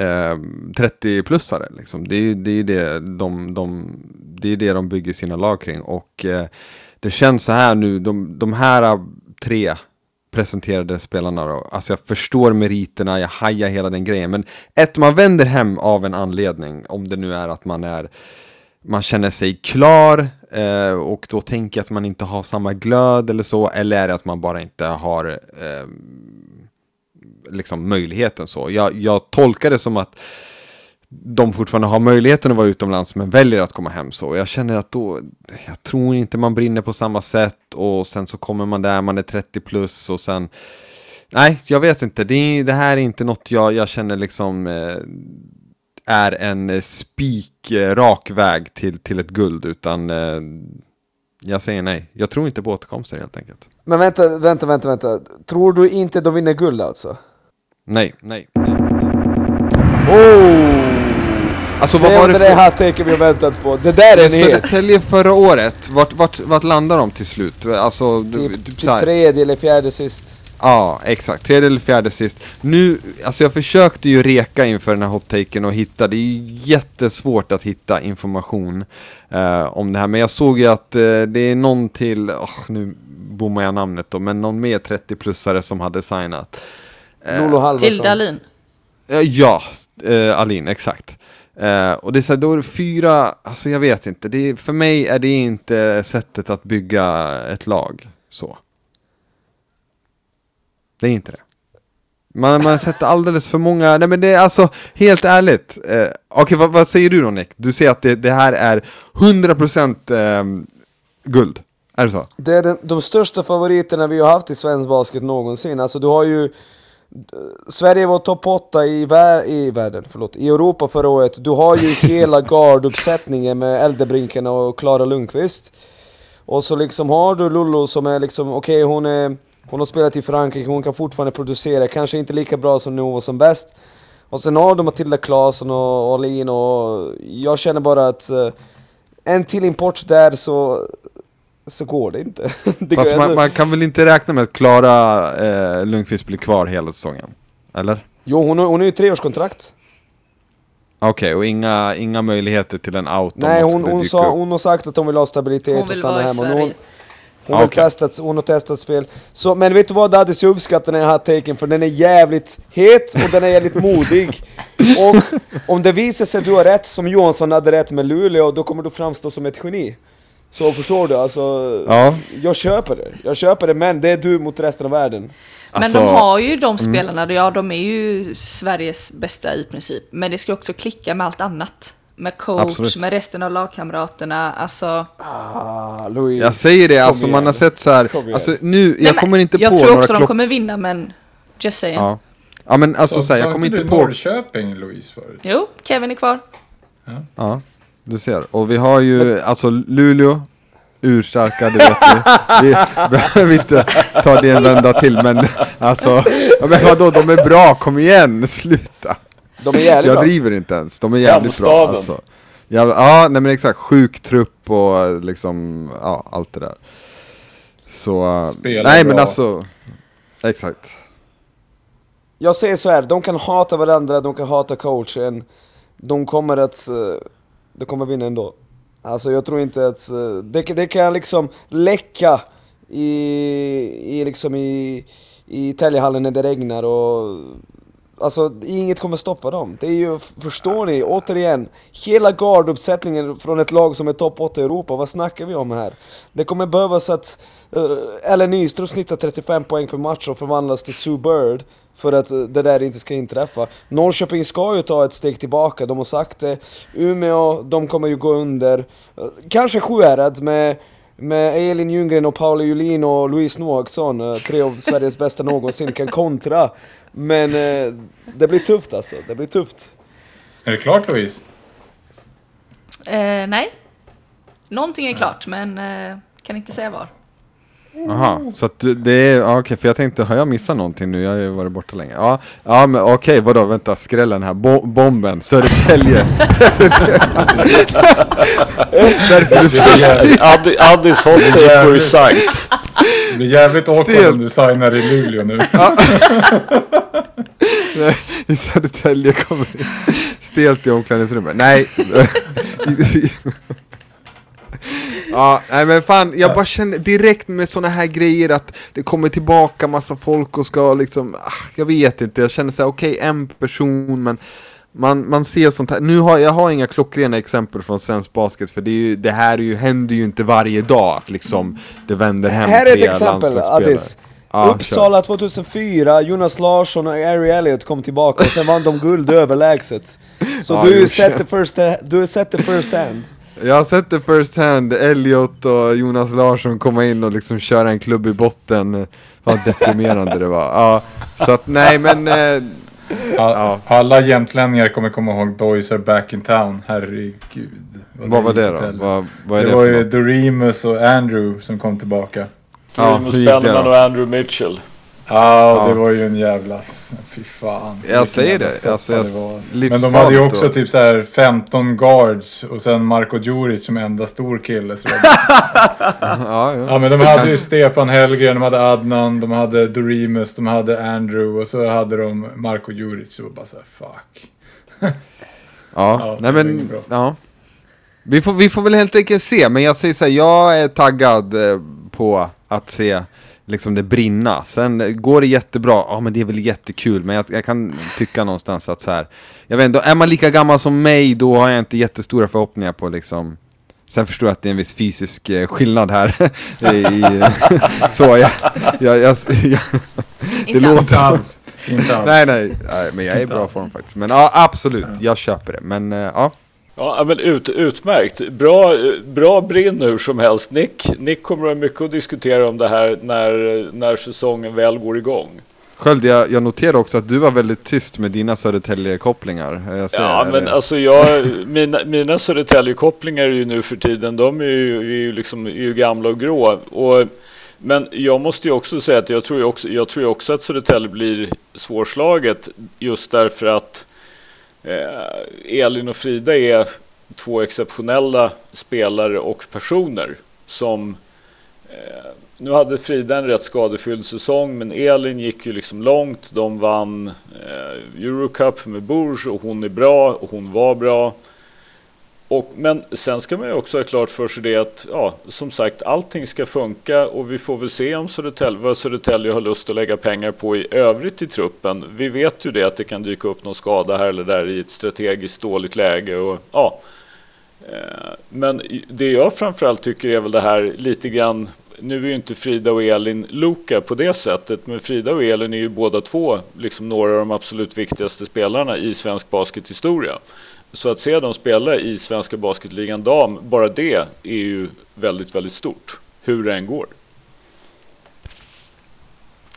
eh, 30-plussare liksom. Det är ju det, är det, de, de, det, är det de bygger sina lag kring och eh, det känns så här nu, de, de här tre presenterade spelarna då. Alltså jag förstår meriterna, jag hajar hela den grejen. Men ett, man vänder hem av en anledning. Om det nu är att man är man känner sig klar eh, och då tänker jag att man inte har samma glöd eller så, eller är det att man bara inte har eh, liksom möjligheten så. Jag, jag tolkar det som att de fortfarande har möjligheten att vara utomlands men väljer att komma hem så. Jag känner att då, jag tror inte man brinner på samma sätt och sen så kommer man där, man är 30 plus och sen Nej, jag vet inte. Det, det här är inte något jag, jag känner liksom eh, är en spikrak väg till, till ett guld utan eh, jag säger nej. Jag tror inte på återkomster helt enkelt. Men vänta, vänta, vänta, vänta. Tror du inte de vinner guld alltså? Nej, nej. Oh! Alltså vad det var det för... Det här taken vi har väntat på. Det där är en. Södertälje förra året, vart, vart, vart landade de till slut? Alltså, typ, typ, typ tredje eller fjärde sist. Ja, exakt. Tredje eller fjärde sist. Nu, alltså jag försökte ju reka inför den här hot-taken och hitta, det är ju jättesvårt att hitta information uh, om det här. Men jag såg ju att uh, det är någon till, oh, nu bommar jag namnet då, men någon mer 30-plussare som hade signat. Uh, Lolo Halvarsson. Tilda Alin. ja, Alin, exakt. Uh, och det är så här, då är det fyra, alltså jag vet inte, det är, för mig är det inte sättet att bygga ett lag så. Det är inte det. Man, man sätter alldeles för många, nej men det är alltså, helt ärligt. Eh, Okej, okay, vad, vad, säger du då Nick? Du säger att det, det här är 100% eh, guld. Är det så? Det är den, de största favoriterna vi har haft i svensk basket någonsin. Alltså du har ju... Sverige var topp 8 i, vär, i världen, förlåt, i Europa förra året. Du har ju [LAUGHS] hela garduppsättningen med Eldebrinken och Klara Lundqvist. Och så liksom har du Lullo som är liksom, okej okay, hon är hon har spelat i Frankrike, hon kan fortfarande producera, kanske inte lika bra som när hon var som bäst. Och sen har de Matilda Claesson och Alin och jag känner bara att uh, en till import där så, så går det inte. [LAUGHS] det Fast man, man, kan väl inte räkna med att Klara eh, Lundqvist blir kvar hela säsongen? Eller? Jo, hon har, hon har ju treårskontrakt. Okej, okay, och inga, inga möjligheter till en out? Nej, hon, hon, sa, hon har sagt att hon vill ha stabilitet hon och stanna hemma. Hon, har okay. testat, hon har testat spel. Så, men vet du vad Dadis, jag uppskattar den här taken för den är jävligt het och den är jävligt modig. [LAUGHS] Och om det visar sig att du har rätt, som Johansson hade rätt med Luleå, då kommer du framstå som ett geni. Så förstår du, alltså... Ja. Jag köper det. Jag köper det, men det är du mot resten av världen. Men alltså, de har ju de mm. spelarna, mm. ja de är ju Sveriges bästa i princip. Men det ska också klicka med allt annat med coach, Absolut. med resten av lagkamraterna. Alltså... Ah, Louis, jag säger det, alltså man har sett så här, alltså nu, Nej, jag kommer inte jag på några Jag tror också de kommer vinna, men just saying. Ja, ja men alltså så, så här, jag kommer inte på... Norrköping, Louise, förut? Jo, Kevin är kvar. Ja. ja, du ser. Och vi har ju, alltså Luleå, urstarka, det vet vi. Vi [LAUGHS] behöver inte ta det en vända till, men alltså, men vadå, de är bra, kom igen, sluta. De är jävligt Jag bra. driver inte ens, de är jävligt bra alltså. Jävla, ja, nej men exakt, sjuk trupp och liksom, ja, allt det där. Så, Spelar nej men bra. alltså, exakt. Jag säger så här, de kan hata varandra, de kan hata coachen. De kommer att... eh, De kommer vinna ändå. Alltså jag tror inte att... eh, Det, det kan liksom läcka i, i liksom i, i Täljehallen när det regnar och... Alltså inget kommer stoppa dem. Det är ju, förstår ni? Återigen, hela garduppsättningen från ett lag som är topp 8 i Europa, vad snackar vi om här? Det kommer behövas att uh, Ellen Nyström snittar 35 poäng per match och förvandlas till Sue Bird för att eh, det där inte ska inträffa. Norrköping ska ju ta ett steg tillbaka, de har sagt det. Umeå, de kommer ju gå under. Eh, kanske Sjuhärad med med Elin Ljunggren och Paula Julin och Louise Noaksson, eh, tre av Sveriges bästa någonsin, kan kontra. Men eh, det blir tufft alltså, det blir tufft. Är det klart Louise? Eh, nej. Någonting är klart, men eh, kan inte säga var. Jaha, så att det är, ja, okej, för jag tänkte, har jag missat någonting nu? Jag har ju varit borta länge. Ja, ja men okej, vadå, vänta, skrällen här, Bo bomben, Södertälje. [LAUGHS] Därför du sa Addi- Addis hot take på resign. Det blir jävligt awkward om du signar i Luleå nu. [LAUGHS] Nej, i Södertälje kommer det stelt i omklädningsrummet. Nej. [LAUGHS] ja, nej men fan, jag bara känner direkt med såna här grejer att det kommer tillbaka massa folk och ska liksom, ah, jag vet inte, jag känner såhär, okej en person men man, man ser sånt här, nu har jag har inga klockrena exempel från svensk basket för det, ju, det här är ju, händer ju inte varje dag att liksom det vänder hem Här är ett exempel. Addis. Ja, Uppsala 2004, Jonas Larsson och Ari Elliot kom tillbaka och sen vann de guld överlägset. Så Ja, du har sett det. first hand. Jag har sett det first hand, Elliot och Jonas Larsson komma in och liksom köra en klubb i botten. Vad deprimerande det var. Ja, så att nej men... Eh, All, alla jämtlänningar kommer komma ihåg Boys are back in town. Herregud. vad var det då? Vad, vad är Det det, var ju? Doremus och Andrew som kom tillbaka. Ja, Remus hur gick det Benneman då? och Andrew Mitchell. Ja, Ja. det var ju en jävla... Fy fan. Jag säger det, alltså, jag- det var, alltså. Men de hade ju då. också typ så här 15 guards och sen Marko Djuric som enda stor kille. Så [LAUGHS] Ja, ja. ja men de hade ju Stefan Hellgren, de hade Adnan, de hade Doremus, de hade Andrew och så hade de Marko Djuric. Och bara så här, fuck. [LAUGHS] ja. Ja, nej men, ja. Vi får, vi får väl helt enkelt se, men jag säger så här, jag är taggad eh, på att se liksom det brinna. Sen går det jättebra, ja men det är väl jättekul, men jag, jag kan tycka någonstans att så här, jag vet inte, är man lika gammal som mig då har jag inte jättestora förhoppningar på liksom Sen förstår jag att det är en viss fysisk eh, skillnad här. [LAUGHS] I, [LAUGHS] så jag, jag, jag, [LAUGHS] jag, det alls. Inte alls. Inte alls. nej, nej, nej, men jag är i bra form faktiskt. Men ja, absolut, jag köper det. Men eh, ja, Ja, men ut, utmärkt. Bra, bra brinn hur som helst. Nick, Nick kommer att ha mycket att diskutera om det här när, när säsongen väl går igång. Sköld, jag, jag noterar också att du var väldigt tyst med dina Södertälje-kopplingar. Ser, Ja, men det- alltså jag, mina, mina Södertälje-kopplingar är ju nu för tiden, de är ju, är ju, liksom, är ju gamla och grå. Och, men jag måste ju också säga att jag tror ju också, jag tror också att Södertälje blir svårslaget just därför att eh, Eh, Elin och Frida är två exceptionella spelare och personer som eh, nu hade Frida en rätt skadefylld säsong men Elin gick ju liksom långt. De vann eh, Eurocup med Bourges och hon är bra och hon var bra. Och, men sen ska man ju också ha klart för sig det att ja, som sagt allting ska funka och vi får väl se om Södertälje, vad Södertälje har lust att lägga pengar på i övrigt i truppen. Vi vet ju det att det kan dyka upp någon skada här eller där i ett strategiskt dåligt läge. Och, ja, eh, Men det jag framförallt tycker är väl det här lite grann, nu är ju inte Frida och Elin Luka på det sättet, men Frida och Elin är ju båda två liksom några av de absolut viktigaste spelarna i svensk baskethistoria. Så att se dem spela i svenska basketligan dam, bara det är ju väldigt, väldigt stort, hur det än går.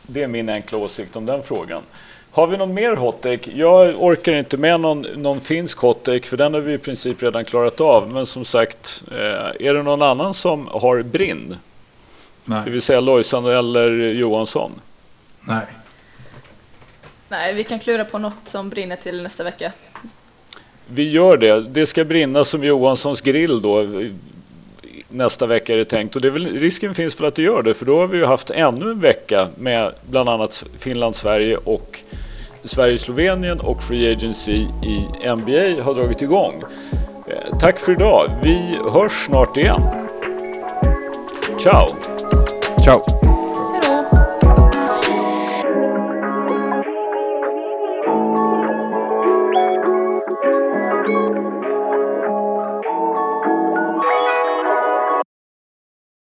Det är min enkla åsikt om den frågan. Har vi någon mer hottake? Jag orkar inte med någon, någon finsk hottake för den har vi i princip redan klarat av. Men som sagt, eh, är det någon annan som har brinn? Nej. Det vill säga Lojsan eller Johansson? Nej. Nej, vi kan klura på något som brinner till nästa vecka. Vi gör det. Det ska brinna som Johanssons grill då. Nästa vecka är det tänkt och det väl, risken finns för att det gör det för då har vi ju haft ännu en vecka med bland annat Finland-Sverige och Sverige-Slovenien och Free Agency i NBA har dragit igång. Eh, tack för idag. Vi hörs snart igen. Ciao! Ciao!